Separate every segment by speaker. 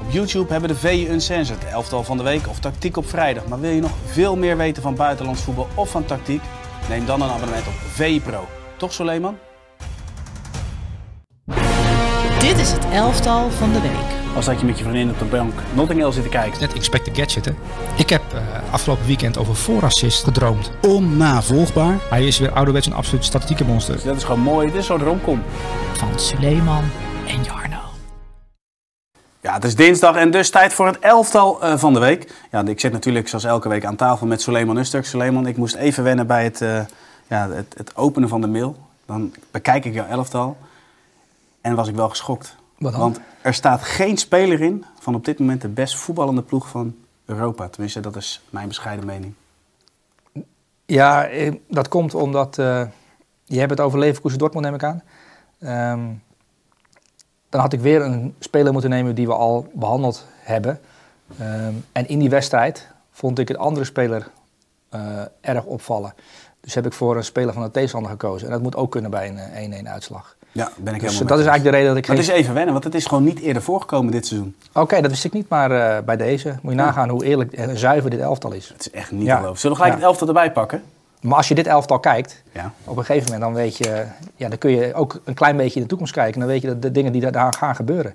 Speaker 1: Op YouTube hebben we de VU Uncensored, de elftal van de week of tactiek op vrijdag. Maar wil je nog veel meer weten van buitenlands voetbal of van tactiek? Neem dan een abonnement op VI Pro. Toch Soleiman?
Speaker 2: Dit is het elftal van de week.
Speaker 1: Als dat je met je vriendin op de bank Notting Hill zit te kijken.
Speaker 3: Net Inspect the Gadget, hè? Ik heb uh, afgelopen weekend over voorassist gedroomd.
Speaker 1: Onnavolgbaar.
Speaker 3: Hij is weer ouderwets een absoluut statistieke monster.
Speaker 1: Dus dat is gewoon mooi. Dit is zo'n romcom.
Speaker 2: Van Suleiman en Jarno.
Speaker 1: Ja, het is dinsdag en dus tijd voor het elftal uh, van de week. Ja, ik zit natuurlijk zoals elke week aan tafel met Suleiman Usturk. Suleiman, ik moest even wennen bij het, uh, ja, het, het, openen van de mail. Dan bekijk ik jouw elftal en was ik wel geschokt. Want er staat geen speler in van op dit moment de best voetballende ploeg van Europa. Tenminste, dat is mijn bescheiden mening.
Speaker 3: Ja, eh, dat komt omdat... Uh, je hebt het over Leverkusen Dortmund, neem ik aan. Um, dan had ik weer een speler moeten nemen die we al behandeld hebben. Um, en in die wedstrijd vond ik een andere speler uh, erg opvallen. Dus heb ik voor een speler van de tegenstander gekozen. En dat moet ook kunnen bij een 1-1 uitslag.
Speaker 1: Ja, ben ik
Speaker 3: dus
Speaker 1: helemaal
Speaker 3: dat is eigenlijk de reden dat ik
Speaker 1: geen...
Speaker 3: Dat
Speaker 1: is even wennen, want het is gewoon niet eerder voorgekomen dit seizoen.
Speaker 3: Oké, okay, dat wist ik niet, maar uh, bij deze moet je nagaan hoe eerlijk en zuiver dit elftal is.
Speaker 1: Het is echt niet ja. geloven. Zullen we gelijk ja. het elftal erbij pakken?
Speaker 3: Maar als je dit elftal kijkt, ja. op een gegeven moment dan weet je, ja, dan kun je ook een klein beetje in de toekomst kijken. Dan weet je dat de dingen die daar gaan gebeuren.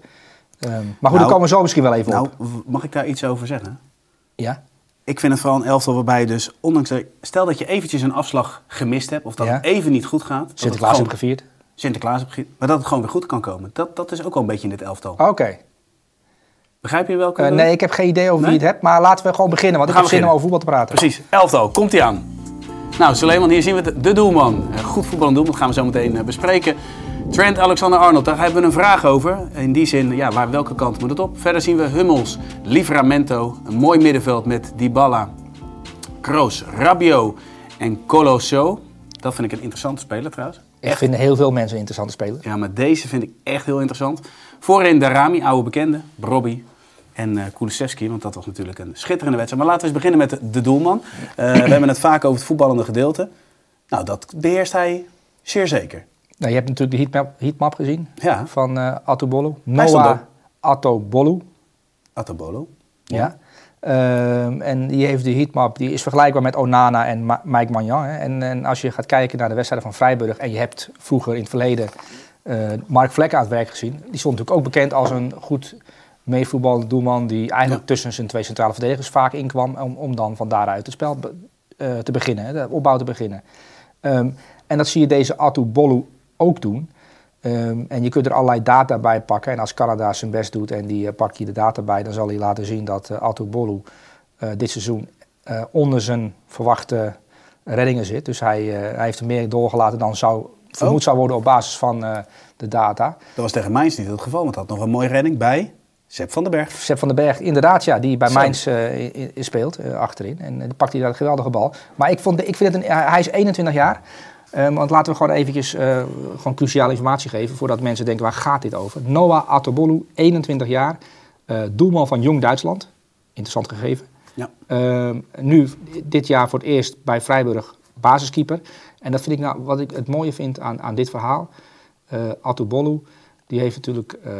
Speaker 3: Um, maar goed, nou, daar komen we zo misschien wel even
Speaker 1: nou,
Speaker 3: op.
Speaker 1: Mag ik daar iets over zeggen?
Speaker 3: Ja.
Speaker 1: Ik vind het vooral een elftal waarbij je dus, ondanks dat, stel dat je eventjes een afslag gemist hebt, of dat ja. het even niet goed gaat.
Speaker 3: Sinterklaas heb gevierd.
Speaker 1: Sinterklaas heb gevierd, maar dat het gewoon weer goed kan komen. Dat, dat is ook wel een beetje in dit elftal.
Speaker 3: Oké. Okay.
Speaker 1: Begrijp je welke?
Speaker 3: Uh, nee, ik heb geen idee over nee? wie het hebt, maar laten we gewoon beginnen, want ik heb zin om over voetbal te praten.
Speaker 1: Precies, elftal, komt hij aan. Nou, Suleiman, hier zien we de, doelman. Goed voetballend doelman, dat gaan we zo meteen bespreken. Trent Alexander-Arnold, daar hebben we een vraag over. In die zin, ja, waar, welke kant moet het op? Verder zien we Hummels, Livramento, een mooi middenveld met Dybala, Kroos, Rabio en Colosso. Dat vind ik een interessante speler trouwens.
Speaker 3: Ik vind heel veel mensen een interessante speler.
Speaker 1: Ja, maar deze vind ik echt heel interessant. Voorin Darami, oude bekende, Robbie en uh, Kulusevski, want dat was natuurlijk een schitterende wedstrijd. Maar laten we eens beginnen met de, doelman. Uh, we hebben het vaak over het voetballende gedeelte. Nou, dat beheerst hij zeer zeker.
Speaker 3: Nou, je hebt natuurlijk de heatmap, heatmap gezien
Speaker 1: ja.
Speaker 3: van uh, Atobolo. Noah Atobolo.
Speaker 1: Atobolo.
Speaker 3: Ja. ja. Uh, en die heeft de heatmap, die is vergelijkbaar met Onana en Ma Mike Magnan. Hè. En, en, als je gaat kijken naar de wedstrijden van Vrijburg en je hebt vroeger in het verleden uh, Mark Vlek aan het werk gezien. Die stond natuurlijk ook bekend als een goed meevoetballende doelman die eigenlijk ja. tussen zijn twee centrale verdedigers vaak inkwam om, om dan van daaruit het spel uh, te beginnen, de opbouw te beginnen. Um, en dat zie je deze Atu Bolu ook doen. Um, en je kunt er allerlei data bij pakken. En als Canada zijn best doet en die uh, pakt je de data bij, dan zal hij laten zien dat uh, Atu Bolu dit seizoen onder zijn verwachte reddingen zit. Dus hij, hij heeft er meer doorgelaten dan zou, vermoed oh. zou worden op basis van de data.
Speaker 1: Dat was tegen Mainz niet het geval, want hij had nog een mooie redding bij Sepp van den Berg.
Speaker 3: Sepp van den Berg, inderdaad, ja, die bij Zo. Mainz uh, in, in speelt, uh, achterin. En dan pakt hij daar een geweldige bal. Maar ik, vond, ik vind het een, hij is 21 jaar. Um, want laten we gewoon eventjes uh, gewoon cruciale informatie geven voordat mensen denken, waar gaat dit over? Noah Atobolu, 21 jaar, doelman van Jong Duitsland. Interessant gegeven.
Speaker 1: Ja.
Speaker 3: Uh, nu, dit jaar voor het eerst bij Freiburg basiskeeper. En dat vind ik nou, wat ik het mooie vind aan, aan dit verhaal. Uh, Atobolu, die heeft natuurlijk, uh,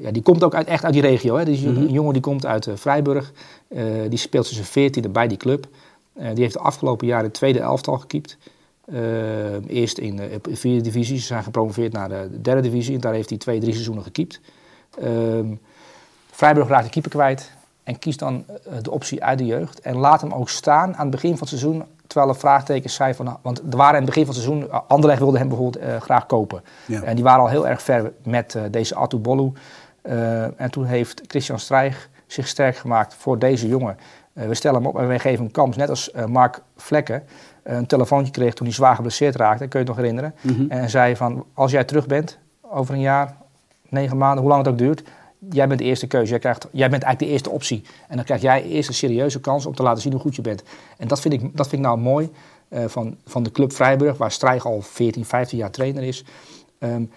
Speaker 3: ja, die komt ook uit, echt uit die regio. Hè? Mm -hmm. Een jongen die komt uit Vrijburg. Uh, die speelt tussen 14 bij die club. die heeft de afgelopen jaren de tweede elftal gekiept. eerst in de vierde divisie. Ze zijn gepromoveerd naar de derde divisie. En daar heeft hij twee, drie seizoenen gekiept. Ehm, Vrijburg raakt de keeper kwijt. En kiest dan de optie uit de jeugd. En laat hem ook staan aan het begin van het seizoen. Terwijl er vraagtekens zijn van. Want er waren in het begin van het seizoen. Anderlecht wilde hem bijvoorbeeld uh, graag kopen. Ja. En die waren al heel erg ver met uh, deze Atu Bolu. Uh, en toen heeft Christian Strijg zich sterk gemaakt voor deze jongen. we stellen hem op en wij geven hem kans. Net als Mark Vlekken een telefoontje kreeg toen hij zwaar geblesseerd raakte. Kun je het nog herinneren? Mm -hmm. En zei van. Als jij terug bent over een jaar, negen maanden, hoe lang het ook duurt jij bent de eerste keuze. Jij, krijgt, jij bent eigenlijk de eerste optie. En dan krijg jij eerst een serieuze kans om te laten zien hoe goed je bent. En dat vind ik, dat vind ik nou mooi uh, van, van de club Vrijburg, waar Strijg al 14, 15 jaar trainer is. Um,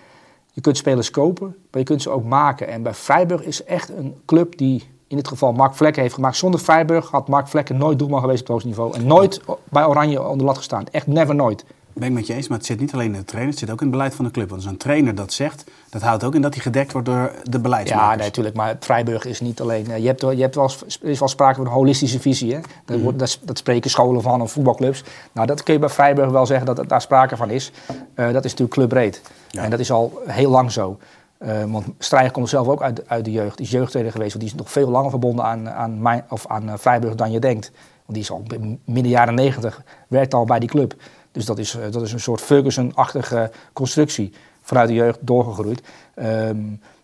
Speaker 3: je kunt spelers kopen, maar je kunt ze ook maken. En bij Vrijburg is echt een club die in dit geval Mark Vlekken heeft gemaakt. Zonder Vrijburg had Mark Vlekken nooit doelman geweest op het hoogste niveau. En nooit bij Oranje onder lat gestaan. Echt never nooit.
Speaker 1: Ben ik met je eens, maar het zit niet alleen in de trainer, het zit ook in het beleid van de club. Want als een trainer dat zegt, dat houdt ook in dat hij gedekt wordt door de beleidsmakers.
Speaker 3: Ja, nee, natuurlijk. Maar Vrijburg is niet alleen. eh, Je hebt, wel- je hebt wel, er is wel sprake van een holistische visie. Hè? Dat, wordt, dat, dat spreken scholen van of voetbalclubs. Nou, dat kun je bij Vrijburg wel zeggen dat daar sprake van is. Eh, dat is natuurlijk clubbreed.
Speaker 1: Ja.
Speaker 3: En dat is al heel lang zo. Eh, want Strijger komt zelf ook uit, uit de jeugd. Die is jeugdtrainer geweest. Want die is nog veel langer verbonden aan, aan, mijn, of aan eh, Vrijburg dan je denkt. Want die is al midden jaren negentig, werkt al bij die club. Dus dat is, eh, dat is een soort Ferguson-achtige constructie vanuit de jeugd doorgegroeid. Ehm,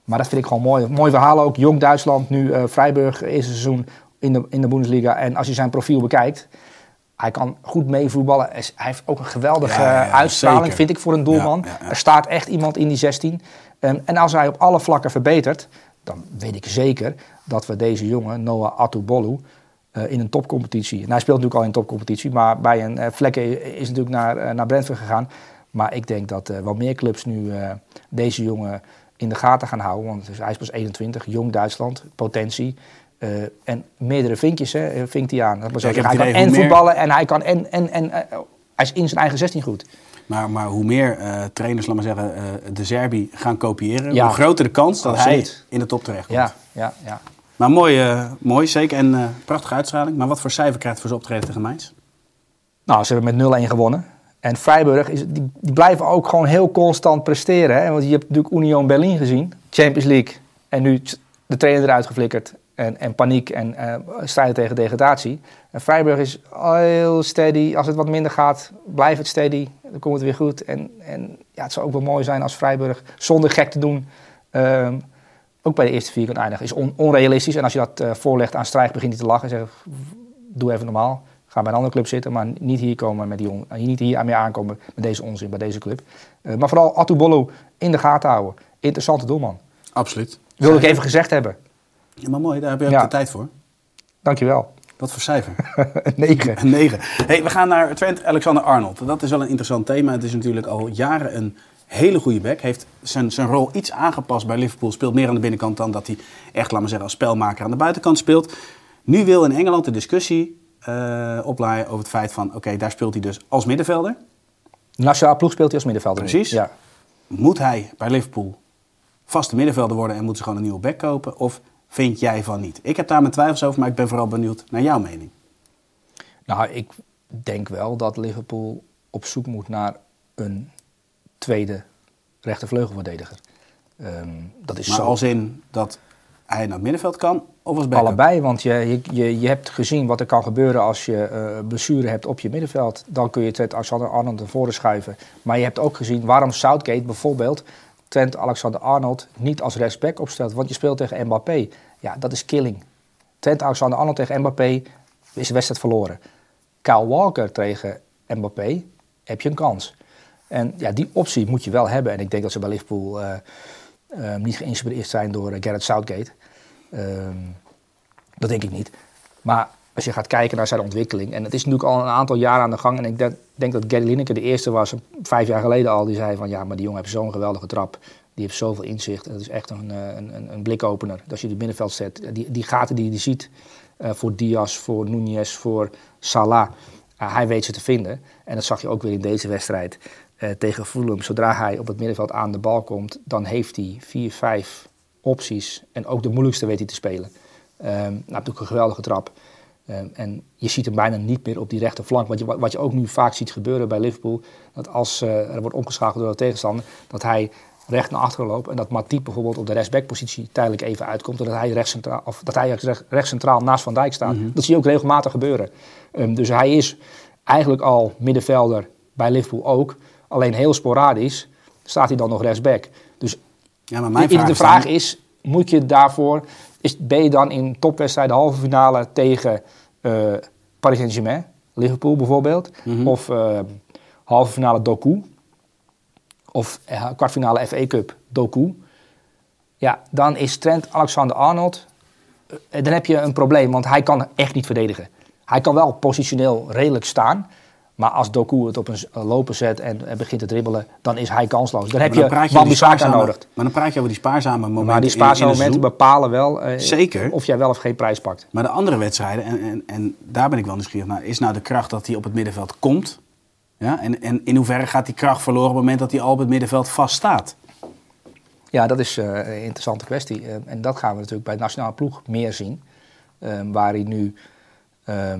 Speaker 3: maar dat vind ik gewoon mooi. Mooi verhaal ook. Jong Duitsland, nu eh Freiburg, eerste seizoen in de, in de Bundesliga. En als je zijn profiel bekijkt, hij kan goed meevoetballen. Hij heeft ook een geweldige
Speaker 1: Ja, ja, ja,
Speaker 3: eh, uitstraling,
Speaker 1: zeker.
Speaker 3: vind ik, voor een doelman. Er staat echt iemand in die 16. Ehm, en als hij op alle vlakken verbetert, dan weet ik zeker dat we deze jongen, Noah Atubolu, eh, in een topcompetitie. En hij speelt natuurlijk al in een topcompetitie, maar bij een uh, Vlekken is natuurlijk naar, eh, naar Brentford gegaan. Maar ik denk dat eh, wel meer clubs nu eh, deze jongen in de gaten gaan houden. Want hij is pas 21, jong Duitsland, potentie. eh, en meerdere vinkjes hè, eh, vinkt hij aan. Dat
Speaker 1: Ja,
Speaker 3: zeggen, hij kan en
Speaker 1: meer-
Speaker 3: voetballen en hij kan en, en, en eh, hij is in zijn eigen 16 goed.
Speaker 1: Maar, maar hoe meer eh, trainers, laat maar zeggen, eh, de Serbi gaan kopiëren,
Speaker 3: Ja.
Speaker 1: hoe groter de kans dat
Speaker 3: Absoluut.
Speaker 1: hij in de top terecht komt.
Speaker 3: Ja, ja, ja.
Speaker 1: Maar mooi, eh, mooi, zeker. En eh, prachtige uitstraling. Maar wat voor cijfer krijgt voor zijn optreden tegen Mainz?
Speaker 3: Nou, ze hebben met 0-1 gewonnen. En Freiburg, is, die, die blijven ook gewoon heel constant presteren. Hè? Want je hebt natuurlijk Union Berlin gezien, Champions League. En nu de trainer eruit geflikkerd. En, en paniek en eh, strijden tegen degradatie. En Freiburg is heel steady. Als het wat minder gaat, blijft het steady. Dan komt het weer goed. En, en ja, het zou ook wel mooi zijn als Freiburg, zonder gek te doen... ehm, ook bij de eerste vier kan eindigen. Is on- onrealistisch. En als je dat eh, voorlegt aan Strijg, begint hij te lachen. En zegt, doe even normaal. Ga bij een andere club zitten, maar niet hier, komen met die on- niet hier aan mee aankomen met deze onzin bij deze club. Eh, maar vooral Atubolo in de gaten houden. Interessante doelman.
Speaker 1: Absoluut.
Speaker 3: Wilde ik even gezegd hebben.
Speaker 1: Ja, maar mooi, daar heb je ook
Speaker 3: Ja.
Speaker 1: de tijd voor.
Speaker 3: Dankjewel.
Speaker 1: Wat voor cijfer?
Speaker 3: Een 9.
Speaker 1: Een 9. Hey, we gaan naar Trent Alexander-Arnold. Dat is wel een interessant thema. Het is natuurlijk al jaren een hele goede back. Heeft zijn, zijn rol iets aangepast bij Liverpool. Speelt meer aan de binnenkant dan dat hij echt, laat maar zeggen, als spelmaker aan de buitenkant speelt. Nu wil in Engeland de discussie eh oplaaien over het feit van... oké, daar speelt hij dus als middenvelder.
Speaker 3: Nationale ploeg speelt hij als middenvelder.
Speaker 1: Precies.
Speaker 3: Ja.
Speaker 1: Moet hij bij Liverpool vaste middenvelder worden en moeten ze gewoon een nieuwe back kopen? Of vind jij van niet? Ik heb daar mijn twijfels over, maar ik ben vooral benieuwd naar jouw mening.
Speaker 3: Nou, ik denk wel dat Liverpool op zoek moet naar een tweede rechtervleugelverdediger. Ehm, dat is
Speaker 1: Maar
Speaker 3: zo.
Speaker 1: als in dat hij naar het middenveld kan of als backup?
Speaker 3: Allebei, want je, je, je, hebt gezien wat er kan gebeuren als je eh blessure hebt op je middenveld. Dan kun je Trent Alexander-Arnold naar voren schuiven. Maar je hebt ook gezien waarom Southgate bijvoorbeeld Trent Alexander-Arnold niet als rechtsback opstelt. Want je speelt tegen Mbappé. Ja, dat is killing. Trent Alexander-Arnold tegen Mbappé is de wedstrijd verloren. Kyle Walker tegen Mbappé heb je een kans. En ja, die optie moet je wel hebben. En ik denk dat ze bij Liverpool eh, eh, niet geïnspireerd zijn door eh, Gareth Southgate. Ehm, dat denk ik niet. Maar als je gaat kijken naar zijn ontwikkeling. En het is natuurlijk al een aantal jaren aan de gang. En ik denk, dat Gary Lineker de eerste was, vijf jaar geleden al. Die zei van ja, maar die jongen heeft zo'n geweldige trap. Die heeft zoveel inzicht. Dat is echt een, een, een, blikopener. Als je die binnenveld zet. Die, die gaten die je ziet voor Diaz, voor Nunez, voor Salah. hij weet ze te vinden. En dat zag je ook weer in deze wedstrijd eh, tegen Fulham. Zodra hij op het middenveld aan de bal komt, dan heeft hij vier, vijf opties. En ook de moeilijkste weet hij te spelen. Ehm nou, natuurlijk een geweldige trap. Ehm, en je ziet hem bijna niet meer op die rechterflank. Wat je, wat je ook nu vaak ziet gebeuren bij Liverpool. Dat als eh, er wordt omgeschakeld door de tegenstander. Dat hij recht naar achteren loopt. En dat Matip bijvoorbeeld op de rechtsbackpositie tijdelijk even uitkomt. Doordat hij rechtscentraal, of dat hij recht, rechtscentraal naast Van Dijk staat. Dat zie je ook regelmatig gebeuren. Ehm, dus hij is eigenlijk al middenvelder bij Liverpool ook. Alleen heel sporadisch staat hij dan nog rechtsback. Dus
Speaker 1: Ja, maar mijn
Speaker 3: de,
Speaker 1: vraag,
Speaker 3: de
Speaker 1: is
Speaker 3: vraag
Speaker 1: dan-
Speaker 3: is, moet je daarvoor, is, ben je dan in topwedstrijden halve finale tegen eh, Paris Saint-Germain, Liverpool bijvoorbeeld,
Speaker 1: Mhm.
Speaker 3: of eh, halve finale Doku, of eh, kwartfinale FA Cup Doku, ja, dan is Trent Alexander-Arnold, dan heb je een probleem, want hij kan echt niet verdedigen. Hij kan wel positioneel redelijk staan, maar als Doku het op een lopen zet en, en begint te dribbelen, dan is hij kansloos. Dan heb
Speaker 1: dan
Speaker 3: je
Speaker 1: je
Speaker 3: Wan-Bissaka
Speaker 1: spaarzame-
Speaker 3: nodig.
Speaker 1: Maar dan praat je over die spaarzame momenten
Speaker 3: Maar die
Speaker 1: in- in
Speaker 3: spaarzame momenten bepalen wel eh,
Speaker 1: Zeker.
Speaker 3: of jij wel of geen prijs pakt.
Speaker 1: Maar de andere wedstrijden, en, en, en daar ben ik wel nieuwsgierig naar, is nou de kracht dat hij op het middenveld komt. Ja, en, en in hoeverre gaat die kracht verloren op het moment dat hij al op het middenveld vast staat?
Speaker 3: Ja, dat is eh, een interessante kwestie. Eh, en dat gaan we natuurlijk bij de nationale ploeg meer zien. Ehm, waar hij nu ehm,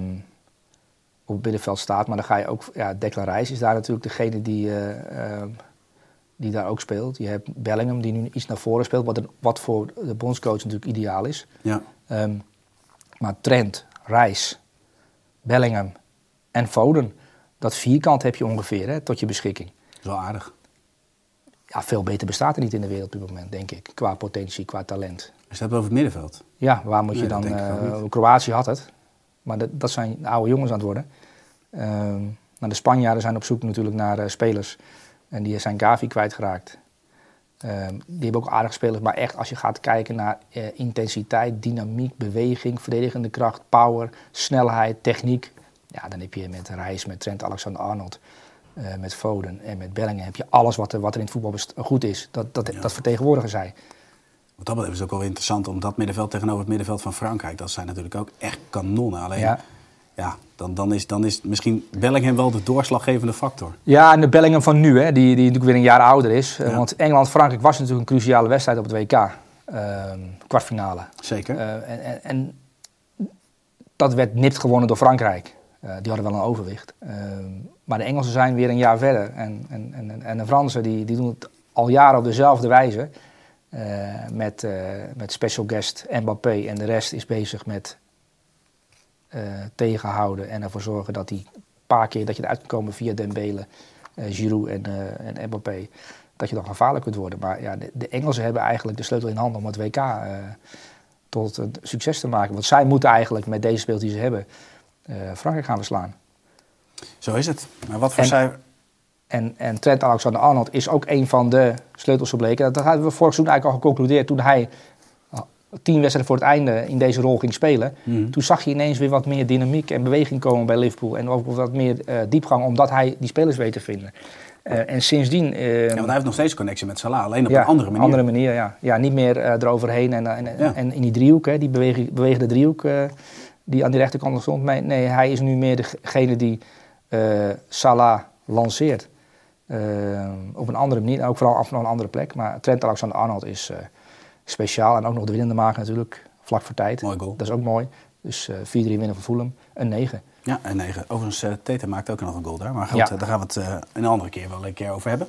Speaker 3: op het middenveld staat. Maar dan ga je ook... Ja, Declan Rice is daar natuurlijk degene die, eh, ehm, die daar ook speelt. Je hebt Bellingham die nu iets naar voren speelt. Wat, een- wat voor de bondscoach natuurlijk ideaal is.
Speaker 1: Ja.
Speaker 3: Ehm, maar Trent, Rice, Bellingham en Foden... Dat vierkant heb je ongeveer hè, tot je beschikking.
Speaker 1: Dat is wel aardig.
Speaker 3: Ja, veel beter bestaat er niet in de wereld op dit moment, denk ik. Qua potentie, qua talent.
Speaker 1: Het hebt over het middenveld.
Speaker 3: Ja, waar moet je
Speaker 1: Nee, dat
Speaker 3: dan... eh. Kroatië had het. Maar dat, dat zijn oude jongens aan het worden. Nou, de Spanjaarden zijn op zoek natuurlijk naar eh, spelers. En die zijn Gavi kwijtgeraakt. Ehm, die hebben ook aardige spelers. Maar echt, als je gaat kijken naar eh, intensiteit, dynamiek, beweging, verdedigende kracht, power, snelheid, techniek. Ja, dan heb je met Reis, met Trent Alexander-Arnold, eh, met Foden en met Bellingham... heb je alles wat er, wat er in het voetbal goed is. Dat, dat,
Speaker 1: Ja.
Speaker 3: dat vertegenwoordigen zij.
Speaker 1: Wat dat betreft is het ook wel interessant om dat middenveld tegenover het middenveld van Frankrijk. Dat zijn natuurlijk ook echt kanonnen. Alleen, ja,
Speaker 3: Ja.
Speaker 1: dan, dan, is, dan is misschien Bellingham wel de doorslaggevende factor.
Speaker 3: Ja, en de Bellingham van nu, hè, die, die natuurlijk weer een jaar ouder is.
Speaker 1: Ja.
Speaker 3: Want Engeland-Frankrijk was natuurlijk een cruciale wedstrijd op het WK. ehm, kwartfinale.
Speaker 1: Zeker.
Speaker 3: Eh, en, en, en dat werd nipt gewonnen door Frankrijk. Eh, die hadden wel een overwicht. Ehm, maar de Engelsen zijn weer een jaar verder. En, en, en, en de Fransen die, die doen het al jaren op dezelfde wijze. Eh, met, eh, met special guest Mbappé. En de rest is bezig met eh, tegenhouden en ervoor zorgen dat die paar keer dat je eruit kan komen via Dembele, Giroud en, en Mbappé, dat je dan gevaarlijk kunt worden. Maar ja, de, de Engelsen hebben eigenlijk de sleutel in handen om het WK tot een succes te maken. Want zij moeten eigenlijk met deze speel die ze hebben Frankrijk gaan verslaan.
Speaker 1: Zo is het. Maar wat voor
Speaker 3: En-
Speaker 1: cijfer...
Speaker 3: En, en Trent Alexander-Arnold is ook een van de sleutels gebleken. Dat hadden we vorig seizoen eigenlijk al geconcludeerd toen hij ah, tien wedstrijden voor het einde in deze rol ging spelen.
Speaker 1: Mhm.
Speaker 3: Toen zag je ineens weer wat meer dynamiek en beweging komen bij Liverpool. En ook wat meer eh, diepgang, omdat hij die spelers weet te vinden. Eh, en sindsdien... eh,
Speaker 1: Ja, want hij heeft nog steeds connectie met Salah, alleen op
Speaker 3: ja,
Speaker 1: een andere manier.
Speaker 3: andere manier, ja. ja niet meer eh, eroverheen en, en,
Speaker 1: Ja.
Speaker 3: en in die driehoek, hè, die bewege- bewegende driehoek eh, die aan die rechterkant stond. Nee, nee, hij is nu meer degene die eh, Salah lanceert. Eh, op een andere manier, ook vooral af van een andere plek. Maar Trent Alexander-Arnold is eh, speciaal. En ook nog de winnende maken natuurlijk, vlak voor tijd.
Speaker 1: Mooi goal.
Speaker 3: Dat is ook mooi. Dus eh 4-3 winnen van Fulham, een 9.
Speaker 1: Ja, en negen. Overigens, uh, Tete maakt ook nog een goal daar. Maar goed,
Speaker 3: Ja.
Speaker 1: eh, daar gaan we het eh, een andere keer wel een keer over hebben.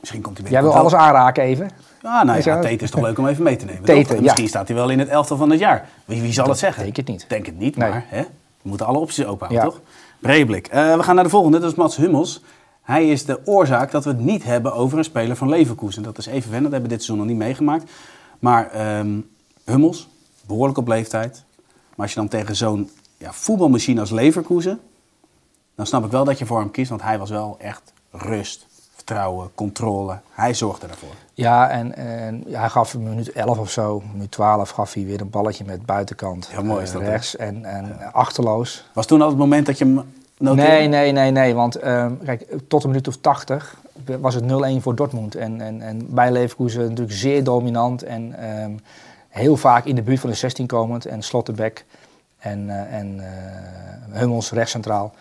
Speaker 1: Misschien komt hij
Speaker 3: Jij wil alles aanraken even.
Speaker 1: Ah, nou ja, Tete is toch leuk om even mee te nemen.
Speaker 3: Tete, ja.
Speaker 1: Misschien staat hij wel in het elftal van het jaar. Wie, wie zal het zeggen?
Speaker 3: denk het niet.
Speaker 1: Denk het niet,
Speaker 3: Nee.
Speaker 1: maar hè? we moeten alle opties open houden,
Speaker 3: Ja.
Speaker 1: toch? Breedblik. Eh, we gaan naar de volgende, dat is Mats Hummels. Hij is de oorzaak dat we het niet hebben over een speler van Leverkusen. Dat is even wennen, dat hebben we dit seizoen nog niet meegemaakt. Maar ehm, Hummels, behoorlijk op leeftijd. Maar als je dan tegen zo'n ja, voetbalmachine als Leverkusen... dan snap ik wel dat je voor hem kiest, want hij was wel echt rust, vertrouwen, controle. Hij zorgde daarvoor.
Speaker 3: Ja, en, en ja, hij gaf in minuut 11 of zo, minuut 12 gaf hij weer een balletje met buitenkant.
Speaker 1: Ja, mooi is
Speaker 3: eh,
Speaker 1: dat,
Speaker 3: rechts en, en achterloos.
Speaker 1: Was toen al het moment dat je hem
Speaker 3: Nee, nee, nee, nee. Want ehm, kijk, tot een minuut of 80 was het 0-1 voor Dortmund. En, en, en bij Leverkusen natuurlijk zeer dominant. En ehm, heel vaak in de buurt van de 16 komend. En Slotterbeck en, eh, en eh, Hummels rechtscentraal.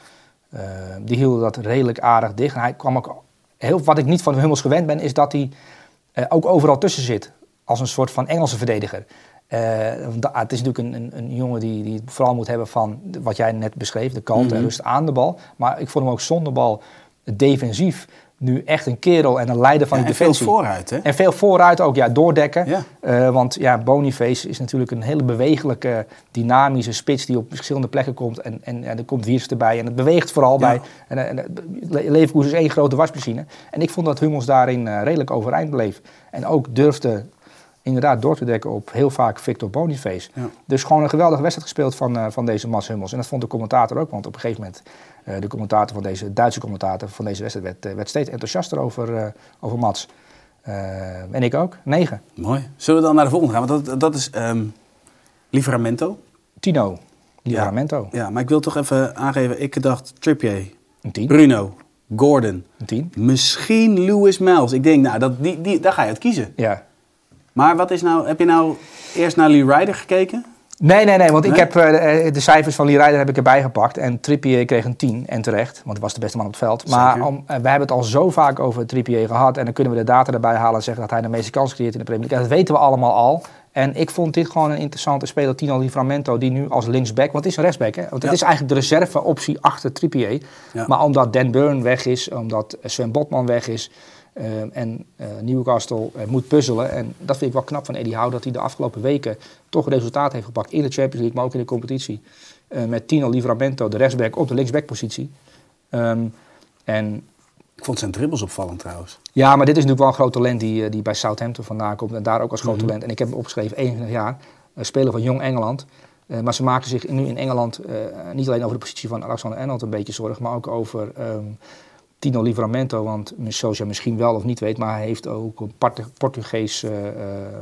Speaker 3: Eh, die hielden dat redelijk aardig dicht. En hij kwam ook... Heel, wat ik niet van Hummels gewend ben, is dat hij eh, ook overal tussen zit. Als een soort van Engelse verdediger. Eh, da- het is natuurlijk een, een, een jongen die, die vooral moet hebben van wat jij net beschreef, de kant en
Speaker 1: Mhm.
Speaker 3: rust aan de bal. Maar ik vond hem ook zonder bal defensief nu echt een kerel en een leider van
Speaker 1: Ja,
Speaker 3: de
Speaker 1: en veel
Speaker 3: defensie.
Speaker 1: vooruit, hè?
Speaker 3: En veel vooruit ook, ja, doordekken.
Speaker 1: Ja.
Speaker 3: Eh, want ja, Boniface is natuurlijk een hele bewegelijke, dynamische spits die op verschillende plekken komt. En, en, en er komt Wiers erbij en het beweegt vooral
Speaker 1: Ja.
Speaker 3: bij. En, en, Le- Leverkusen is één grote wasmachine. En ik vond dat Hummels daarin eh, redelijk overeind bleef. En ook durfde inderdaad door te dekken op heel vaak Victor Boniface.
Speaker 1: Ja.
Speaker 3: Dus gewoon een geweldige wedstrijd gespeeld van, eh, van deze Mats Hummels. En dat vond de commentator ook, want op een gegeven moment... eh, de commentator van deze, Duitse commentator van deze wedstrijd werd, eh, werd steeds enthousiaster over, over Mats. En ik ook, negen.
Speaker 1: Mooi. Zullen we dan naar de volgende gaan? Want dat, dat is ehm Livramento.
Speaker 3: Tino,
Speaker 1: Ja.
Speaker 3: Livramento,
Speaker 1: Ja, maar ik wil toch even aangeven. Ik dacht Trippier,
Speaker 3: een tien.
Speaker 1: Bruno, Gordon,
Speaker 3: Een tien,
Speaker 1: misschien Lewis Miles. Ik denk, nou, dat, die, die, daar ga je uit kiezen.
Speaker 3: ja.
Speaker 1: Maar wat is nou, heb je nou eerst naar Lee Ryder gekeken?
Speaker 3: Nee, nee, nee, want ik heb eh, de cijfers van Lee Ryder heb ik erbij gepakt. En Trippier kreeg een 10 en terecht, want hij was de beste man op het veld. Maar om, eh, we hebben het al zo vaak over Trippier gehad. En dan kunnen we de data erbij halen en zeggen dat hij de meeste kans creëert in de Premier League. Dat weten we allemaal al. En ik vond dit gewoon een interessante speler, Tino Livramento, die nu als linksback, want het is een rechtsback, hè? want het
Speaker 1: Ja.
Speaker 3: is eigenlijk de reserveoptie achter Trippier.
Speaker 1: Ja.
Speaker 3: Maar omdat Dan Burn weg is, omdat Sven Botman weg is eh, en eh, Newcastle eh, moet puzzelen. En dat vind ik wel knap van Eddie Howe, dat hij de afgelopen weken toch resultaat heeft gepakt in de Champions League, maar ook in de competitie. Eh, met Tino Livramento, de rechtsback, op de linksbackpositie. Ehm en
Speaker 1: Ik vond zijn dribbles opvallend trouwens.
Speaker 3: ja, maar dit is natuurlijk wel een groot talent die, eh, die bij Southampton vandaan komt. En daar ook als groot
Speaker 1: Mhm.
Speaker 3: talent. En ik heb hem opgeschreven, 21 jaar. Speler van Jong Engeland. Maar ze maken zich nu in Engeland niet alleen over de positie van Alexander Arnold een beetje zorgen. Maar ook over ehm, Tino Livramento. Want zoals je misschien wel of niet weet. Maar hij heeft ook een Portugees eh,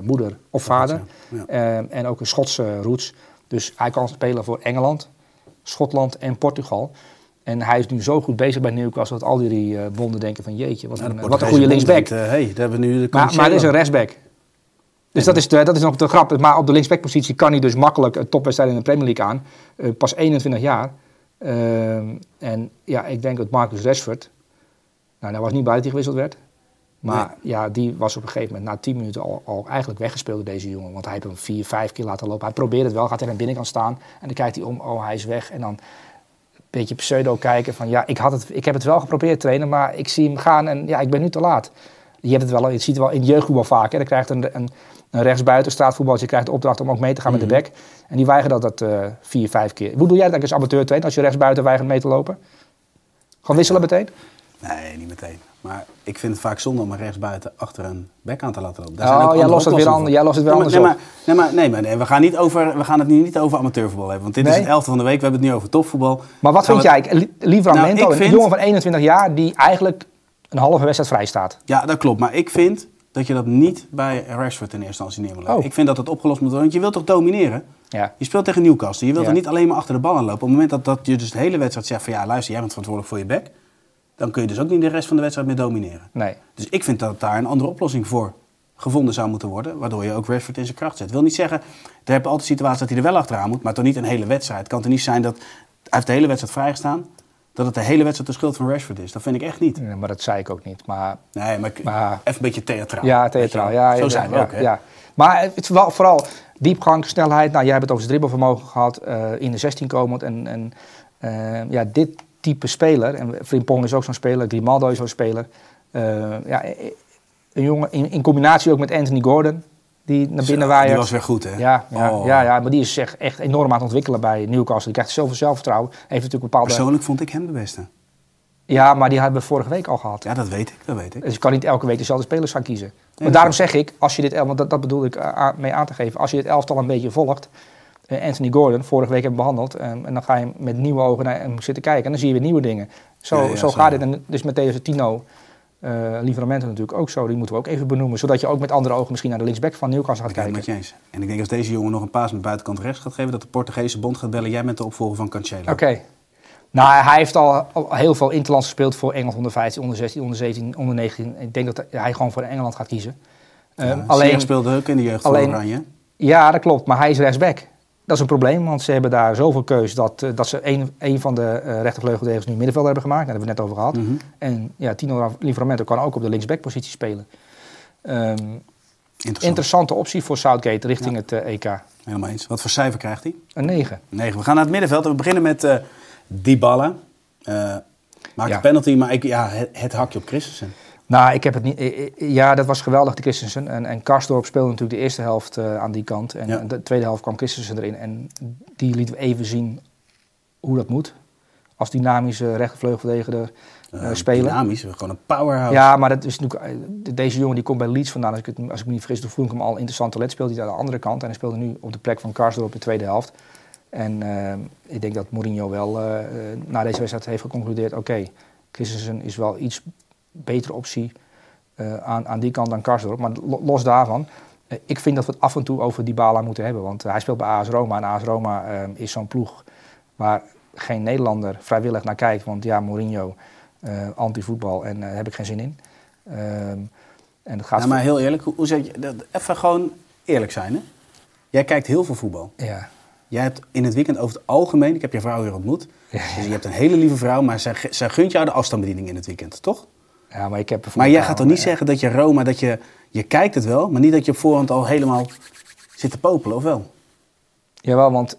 Speaker 3: moeder of vader.
Speaker 1: Ja.
Speaker 3: Ehm, en ook een Schotse roots. Dus hij kan spelen voor Engeland, Schotland en Portugal. En hij is nu zo goed bezig bij Newcastle dat al die eh, bonden denken van jeetje, wat
Speaker 1: Ja,
Speaker 3: een, wat een goede linksback.
Speaker 1: denkt, eh, hey, daar hebben we nu de
Speaker 3: Maar, maar het is een rechtsback. Dus dat is, de, dat is nog de grap. Maar op de linksbackpositie kan hij dus makkelijk een topwedstrijd in de Premier League aan. Pas 21 jaar. Ehm, en ja, ik denk dat Marcus Rashford... Nou, dat was niet bij dat hij gewisseld werd. Maar ja, die was op een gegeven moment na 10 minuten al, al eigenlijk weggespeeld door deze jongen. Want hij heeft hem vier, vijf keer laten lopen. Hij probeert het wel, gaat er aan de binnenkant staan. En dan kijkt hij om, oh hij is weg. En dan een beetje pseudo kijken van ja, ik, had het, ik heb het wel geprobeerd trainen, maar ik zie hem gaan en ja, ik ben nu te laat. Je, hebt het wel, je ziet het wel in jeugdvoetbal vaak. Hè. Dan krijgt een, een, een rechtsbuiten straatvoetbaltje krijgt de opdracht om ook mee te gaan met de back. En die weigeren dat dat eh, vier, vijf keer. Hoe doe jij dat als amateur trainer als je rechtsbuiten weigert mee te lopen? Gewoon wisselen meteen?
Speaker 1: Nee, niet meteen. Maar ik vind het vaak zonde om een rechtsbuiten achter een bek aan te laten lopen. Daar
Speaker 3: Oh,
Speaker 1: zijn ook
Speaker 3: jij lost het weer
Speaker 1: oplossingen
Speaker 3: ander-
Speaker 1: voor.
Speaker 3: jij lost het weer
Speaker 1: Nee,
Speaker 3: anders
Speaker 1: nee, maar, nee, maar, nee, maar nee, we, gaan niet over, we gaan het nu niet over amateurvoetbal hebben. Want dit is het elfde van de week. We hebben het nu over topvoetbal.
Speaker 3: Maar wat
Speaker 1: Gaan
Speaker 3: vind jij? Li- Livramento,
Speaker 1: Nou,
Speaker 3: een
Speaker 1: vind-
Speaker 3: jongen van 21 jaar die eigenlijk een halve wedstrijd vrij staat.
Speaker 1: Ja, dat klopt. Maar ik vind dat je dat niet bij Rashford in eerste instantie neer moet.
Speaker 3: Oh.
Speaker 1: Ik vind dat het opgelost moet worden. Want je wilt toch domineren?
Speaker 3: Ja.
Speaker 1: Je speelt tegen Newcastle. Je wilt
Speaker 3: Ja.
Speaker 1: er niet alleen maar achter de bal aan lopen. Op het moment dat, dat je dus de hele wedstrijd zegt van ja, luister, jij bent verantwoordelijk voor je bek. Dan kun je dus ook niet de rest van de wedstrijd meer domineren.
Speaker 3: Nee.
Speaker 1: Dus ik vind dat daar een andere oplossing voor gevonden zou moeten worden. Waardoor je ook Rashford in zijn kracht zet. wil niet zeggen, er hebben altijd situaties dat hij er wel achteraan moet. Maar toch niet een hele wedstrijd. Het kan toch niet zijn dat hij heeft de hele wedstrijd vrijgestaan. Dat het de hele wedstrijd de schuld van Rashford is. Dat vind ik echt niet.
Speaker 3: Nee, maar dat zei ik ook niet. Maar
Speaker 1: Nee, maar, even een beetje theatraal.
Speaker 3: Ja, theatraal. Ja,
Speaker 1: Zo zijn we
Speaker 3: ja,
Speaker 1: ook, hè?
Speaker 3: Ja. Maar het is wel vooral diepgang, snelheid. Nou, jij hebt het over dribbelvermogen gehad. eh, in de 16 komend. En, en eh, ja, dit type speler. En Frimpong is ook zo'n speler. Grimaldo is zo'n speler. Eh, ja, eh, een jongen in, in combinatie ook met Anthony Gordon. Die naar binnen waait.
Speaker 1: Die was weer goed, hè?
Speaker 3: Ja, ja,
Speaker 1: Oh.
Speaker 3: ja, ja, maar die is zich echt enorm aan het ontwikkelen bij Newcastle. Die krijgt zoveel zelfvertrouwen. Heeft natuurlijk bepaalde...
Speaker 1: Persoonlijk vond ik hem de beste.
Speaker 3: Ja, maar die hebben we vorige week al gehad.
Speaker 1: Ja, dat weet ik. Dat weet ik.
Speaker 3: Dus je kan niet elke week dezelfde spelers gaan kiezen. maar daarom zeg ik, als je dit, want dat, dat bedoel ik eh, mee aan te geven, als je dit elftal een beetje volgt, Anthony Gordon, vorige week hebben behandeld, eh, en dan ga je met nieuwe ogen naar hem zitten kijken en dan zie je weer nieuwe dingen. Zo,
Speaker 1: Ja, ja,
Speaker 3: zo
Speaker 1: zo.
Speaker 3: gaat dit. En dus met deze Tino eh Livramento natuurlijk ook zo, die moeten we ook even benoemen, zodat je ook met andere ogen misschien naar de linksback van Newcastle gaat
Speaker 1: het
Speaker 3: kijken.
Speaker 1: met je eens. En ik denk als deze jongen nog een paas met buitenkant rechts gaat geven, dat de Portugese bond gaat bellen. Jij bent de opvolger van Cancelo.
Speaker 3: Oké. Nou, hij heeft al, al heel veel interlands gespeeld voor Engeland onder 15, onder 16, onder 17, onder 19. Ik denk dat hij gewoon voor Engeland gaat kiezen.
Speaker 1: Ja,
Speaker 3: Ehm,
Speaker 1: Ziyech
Speaker 3: alleen,
Speaker 1: speelde ook in de jeugd
Speaker 3: alleen-
Speaker 1: van Oranje.
Speaker 3: Ja, dat klopt. Maar hij is rechtsback. Dat is een probleem, want ze hebben daar zoveel keus dat, eh, dat ze een, een van de rechtervleugeldegens nu middenvelder hebben gemaakt. Daar hebben we het net over gehad.
Speaker 1: Mhm.
Speaker 3: En ja, Tino Livramento kan ook op de linksbackpositie spelen. Ehm,
Speaker 1: Interessant.
Speaker 3: interessante optie voor Southgate richting het eh, EK.
Speaker 1: Helemaal eens. Wat voor cijfer krijgt hij?
Speaker 3: Een 9.
Speaker 1: 9. We gaan naar het middenveld. We beginnen met eh Dybala. Eh maakt
Speaker 3: Ja.
Speaker 1: een penalty, maar ik, ja, het, het hakje op Christensen.
Speaker 3: Nou, ik heb het niet. eh, eh, Ja, dat was geweldig, de Christensen. En, en Karsdorp speelde natuurlijk de eerste helft eh, aan die kant. En
Speaker 1: Ja.
Speaker 3: de tweede helft kwam Christensen erin. En die liet we even zien hoe dat moet. Als dynamische rechtervleugeldediger eh
Speaker 1: Eh,
Speaker 3: spelen.
Speaker 1: Dynamisch, gewoon een powerhouse.
Speaker 3: Ja, maar dat is natuurlijk, de- deze jongen die komt bij Leeds vandaan. Als ik, het, als ik me niet vergis, toen voel ik hem al interessant talent. Speelde hij aan de andere kant. En hij speelde nu op de plek van Karsdorp in de tweede helft. En ik denk dat Mourinho wel na deze wedstrijd heeft geconcludeerd... oké, Christensen is wel iets betere optie eh, aan, aan die kant dan Karsdorp. Maar lo- los daarvan, eh, ik vind dat we het af en toe over Dybala moeten hebben. Want hij speelt bij AS Roma. En AS Roma eh, is zo'n ploeg waar geen Nederlander vrijwillig naar kijkt. Want ja, Mourinho, eh anti-voetbal en daar heb ik geen zin in. Ehm, en het gaat...
Speaker 1: Ja, maar heel eerlijk, hoe, hoe zeg je dat? Even gewoon eerlijk zijn, hè? Jij kijkt heel veel voetbal.
Speaker 3: ja.
Speaker 1: jij hebt in het weekend over het algemeen, ik heb je vrouw hier ontmoet, dus je hebt een hele lieve vrouw, maar zij, zij gunt jou de afstandsbediening in het weekend, toch?
Speaker 3: Ja, maar ik heb...
Speaker 1: Maar jij gaat toch niet zeggen dat je Roma, dat je, je kijkt het wel, maar niet dat je op voorhand al helemaal zit te popelen, of wel?
Speaker 3: Jawel, want...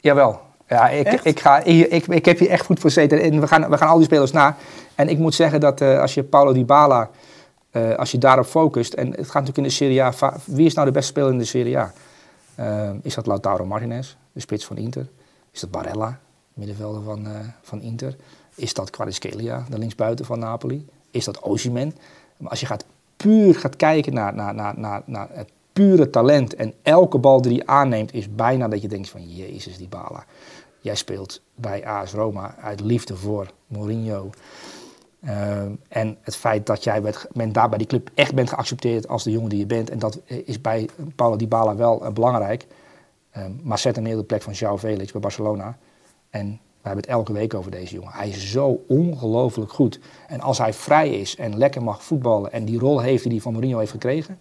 Speaker 3: Jawel. Ja, ik,
Speaker 1: Echt?
Speaker 3: ik, ga, ik, ik heb hier echt goed voor zitten. En we gaan, we gaan al die spelers na. En ik moet zeggen dat eh, als je Paulo Dybala... eh als je daarop focust... En het gaat natuurlijk in de Serie A... Wie is nou de beste speler in de Serie A? Eh, is dat Lautaro Martinez, de spits van Inter? Is dat Barella, middenvelder van, van Inter? Is dat Kvaratskhelia, de linksbuiten van Napoli? Is dat Osimhen? Maar als je gaat puur gaat kijken naar, naar, naar, naar, naar het pure talent... en elke bal die hij aanneemt is bijna dat je denkt van... Jezus, Dybala. Jij speelt bij AS Roma uit liefde voor Mourinho. Ehm, en het feit dat jij bent daar bij die club echt bent geaccepteerd als de jongen die je bent. En dat is bij Paulo Dybala wel eh, belangrijk. Ehm, maar zet op de plek van João Felix bij Barcelona. En we hebben het elke week over deze jongen. Hij is zo ongelooflijk goed. En als hij vrij is en lekker mag voetballen en die rol heeft die hij van Mourinho heeft gekregen,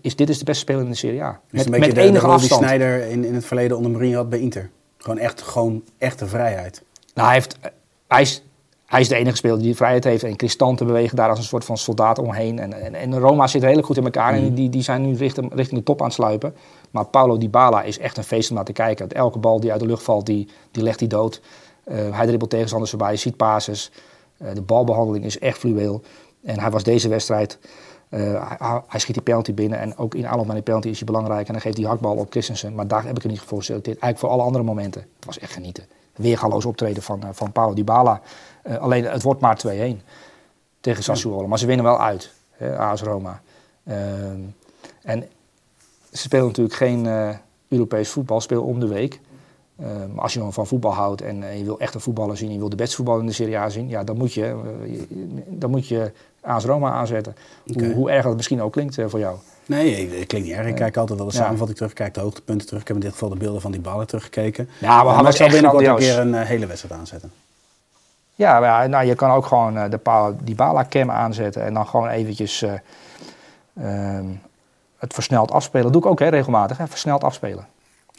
Speaker 3: is dit is de beste speler in de Serie A. Met,
Speaker 1: een beetje
Speaker 3: met
Speaker 1: de, de
Speaker 3: enige
Speaker 1: die
Speaker 3: afstand.
Speaker 1: Sneijder in, in het verleden onder Mourinho had bij Inter. Gewoon echt, gewoon echte vrijheid.
Speaker 3: Nou, hij, heeft, hij, is, hij is de enige speler die vrijheid heeft. En Cristanten bewegen daar als een soort van soldaat omheen. En, en, en Roma zit redelijk goed in elkaar. En die, die zijn nu richting, richting de top aan het sluipen. Maar Paulo Dybala is echt een feest om naar te kijken. Elke bal die uit de lucht valt, die, die legt hij dood. Eh, hij dribbelt tegenstanders voorbij, ziet passes. Eh, de balbehandeling is echt fluweel. En hij was deze wedstrijd... eh, hij, hij schiet die penalty binnen en ook in aanloop naar die penalty is hij belangrijk. En dan geeft hij hakbal op Christensen. Maar daar heb ik er niet voor geselecteerd. Eigenlijk voor alle andere momenten. Het was echt genieten. Weergaloos optreden van, eh, van Paulo Dybala. Alleen het wordt maar 2-1 tegen Sassuolo. Maar ze winnen wel uit, hè, AS Roma. Ehm, en ze spelen natuurlijk geen Europees voetbal, spelen om de week. Ehm, maar als je dan van voetbal houdt en eh, je wil echt een voetballer zien, je wil de beste voetballer in de Serie A zien, ja, dan moet je, eh, dan moet je AS Roma aanzetten. Hoe, hoe erg dat misschien ook klinkt eh, voor jou.
Speaker 1: Nee, ik- het klinkt niet erg. Ik kijk altijd wel de
Speaker 3: Ja.
Speaker 1: samenvatting terug, kijk de hoogtepunten terug. Ik heb in dit geval de beelden van die ballen teruggekeken.
Speaker 3: Ja,
Speaker 1: ik zal
Speaker 3: echt
Speaker 1: binnenkort een keer een hele wedstrijd aanzetten.
Speaker 3: Ja, nou, je kan ook gewoon de Dybala-cam aanzetten en dan gewoon eventjes eh, ehm, het versneld afspelen. Dat doe ik ook hè, regelmatig, hè, versneld afspelen.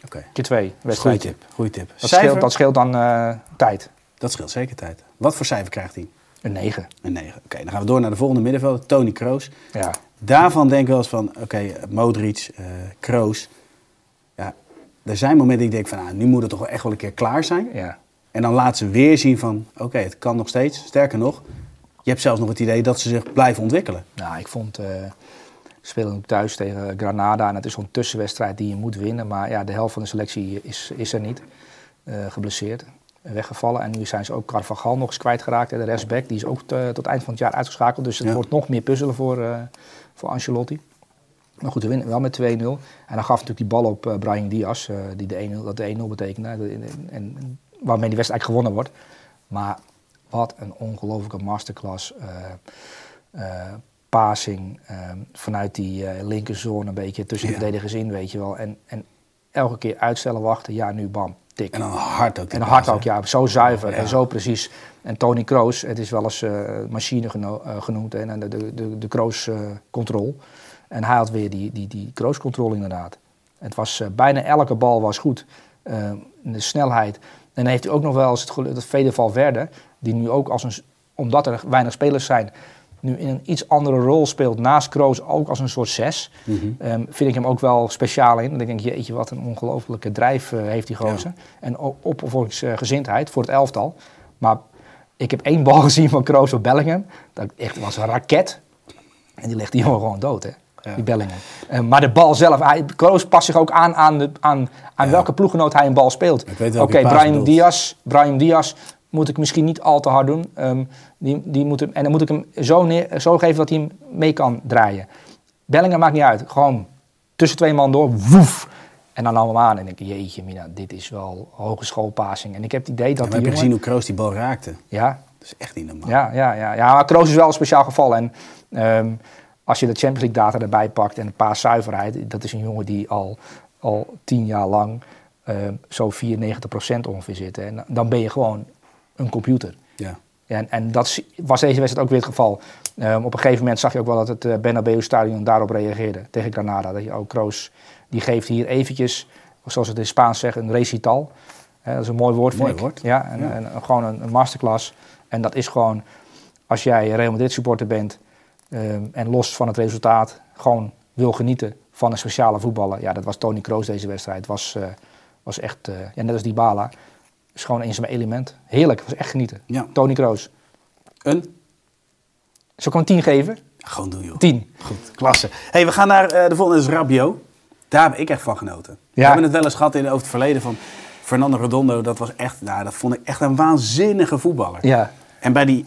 Speaker 1: Oké,
Speaker 3: Keer twee
Speaker 1: goeie
Speaker 3: wedstrijden.
Speaker 1: tip. Goeie tip.
Speaker 3: Dat
Speaker 1: Cijfer?
Speaker 3: scheelt, dat scheelt dan eh, tijd.
Speaker 1: Dat scheelt zeker tijd. Wat voor cijfer krijgt hij?
Speaker 3: Een 9.
Speaker 1: Een 9. Oké, dan gaan we door naar de volgende middenvelder, Tony Kroos.
Speaker 3: Ja.
Speaker 1: Daarvan denk ik wel eens van, oké, Modric, eh Kroos. Ja, er zijn momenten dat ik denk van, nou, nu moet het toch wel echt wel een keer klaar zijn.
Speaker 3: ja.
Speaker 1: En dan laat ze weer zien van, oké, het kan nog steeds. Sterker nog, je hebt zelfs nog het idee dat ze zich blijven ontwikkelen.
Speaker 3: Nou, ik vond... eh spelen ook thuis tegen Granada en het is zo'n tussenwedstrijd die je moet winnen. Maar ja, de helft van de selectie is, is er niet. Eh, geblesseerd, weggevallen. En nu zijn ze ook Carvajal nog eens kwijtgeraakt. hè, De rechtsback, die is ook eh, tot eind van het jaar uitgeschakeld. Dus het
Speaker 1: Ja.
Speaker 3: wordt nog meer puzzelen voor, eh, voor Ancelotti. Maar goed, we winnen wel met 2-0. En dan gaf natuurlijk die bal op Brahim Diaz, die de 1-0, dat de 1-0 betekende. En, en, en waarmee die wedstrijd gewonnen wordt. Maar wat een ongelofelijke masterclass. eh, passing eh, vanuit die eh linkerzone een beetje tussen de
Speaker 1: Ja.
Speaker 3: verdedigers in, weet je wel. En, en elke keer uitstellen, wachten, ja, nu bam, tik.
Speaker 1: En dan hard ook.
Speaker 3: En hard ook, ja. Zo zuiver
Speaker 1: Ja.
Speaker 3: en zo precies. En Tony Kroos, het is wel eens eh, machine geno- eh, genoemd. En de, de, de, de Kroos-control. en hij had weer die, die, die Kroos-control inderdaad. Het was, bijna elke bal was goed. Eh, de snelheid. En dan heeft hij ook nog wel eens het geluk dat Valverde... die nu ook als een... omdat er weinig spelers zijn... nu in een iets andere rol speelt naast Kroos... ook als een soort zes.
Speaker 1: Mhm.
Speaker 3: Ehm, vind ik hem ook wel speciaal in. Dan denk ik, jeetje, wat een ongelofelijke drijf eh, heeft die gozer. En o- opvolgingsgezindheid voor het elftal. Maar ik heb één bal gezien van Kroos op Bellingham. Dat echt was een raket. En die legt die jongen gewoon dood, hè.
Speaker 1: Ja.
Speaker 3: Die Bellingham. Eh, maar de bal zelf, hij, Kroos past zich ook aan aan, de, aan, aan
Speaker 1: Ja.
Speaker 3: welke ploeggenoot hij een bal speelt. Oké, Brian. Diaz, Brian Diaz moet ik misschien niet al te hard doen. Ehm, die, die moet hem, en dan moet ik hem zo, neer, zo geven dat hij hem mee kan draaien. Bellingham maakt niet uit. Gewoon tussen twee man door, woef. En dan hem aan en denk ik, jeetje mina, dit is wel hogeschoolpassing. En ik heb het idee
Speaker 1: Ja,
Speaker 3: dat
Speaker 1: heb je gezien hoe Kroos die bal raakte?
Speaker 3: Ja,
Speaker 1: Dat is echt niet normaal.
Speaker 3: ja, ja, ja, ja, maar Kroos is wel een speciaal geval. En ehm, als je de Champions League data erbij pakt en een paar zuiverheid, dat is een jongen die al, al tien jaar lang ehm, zo 94% ongeveer zit. En dan ben je gewoon een computer.
Speaker 1: Ja.
Speaker 3: En, en dat was deze wedstrijd ook weer het geval. Ehm, op een gegeven moment zag je ook wel dat het eh Bernabeu-stadion daarop reageerde tegen Granada. Dat je ook Kroos, die geeft hier eventjes zoals het in Spaans zeggen, een recital. Dat is een mooi woord,
Speaker 1: Mooi
Speaker 3: ik.
Speaker 1: woord.
Speaker 3: Ja, en,
Speaker 1: Ja.
Speaker 3: en- en gewoon een, een masterclass. En dat is gewoon, als jij Real Madrid supporter bent ehm, en los van het resultaat gewoon wil genieten van een speciale voetballer. Ja, dat was Tony Kroos deze wedstrijd. Was, eh, was echt, eh, ja, net als Dybala, is gewoon een zijn element. Heerlijk, was echt genieten.
Speaker 1: Ja.
Speaker 3: Tony Kroos.
Speaker 1: Een?
Speaker 3: Zal ik hem een 10 geven?
Speaker 1: Gewoon doen, joh.
Speaker 3: 10.
Speaker 1: Goed, klasse. hey, we gaan naar eh, de volgende, is Rabio. Daar heb ik echt van genoten. We hebben het wel eens gehad in, over het verleden van Fernando Redondo. Dat was echt, nou, dat vond ik echt een waanzinnige voetballer.
Speaker 3: Ja,
Speaker 1: En bij die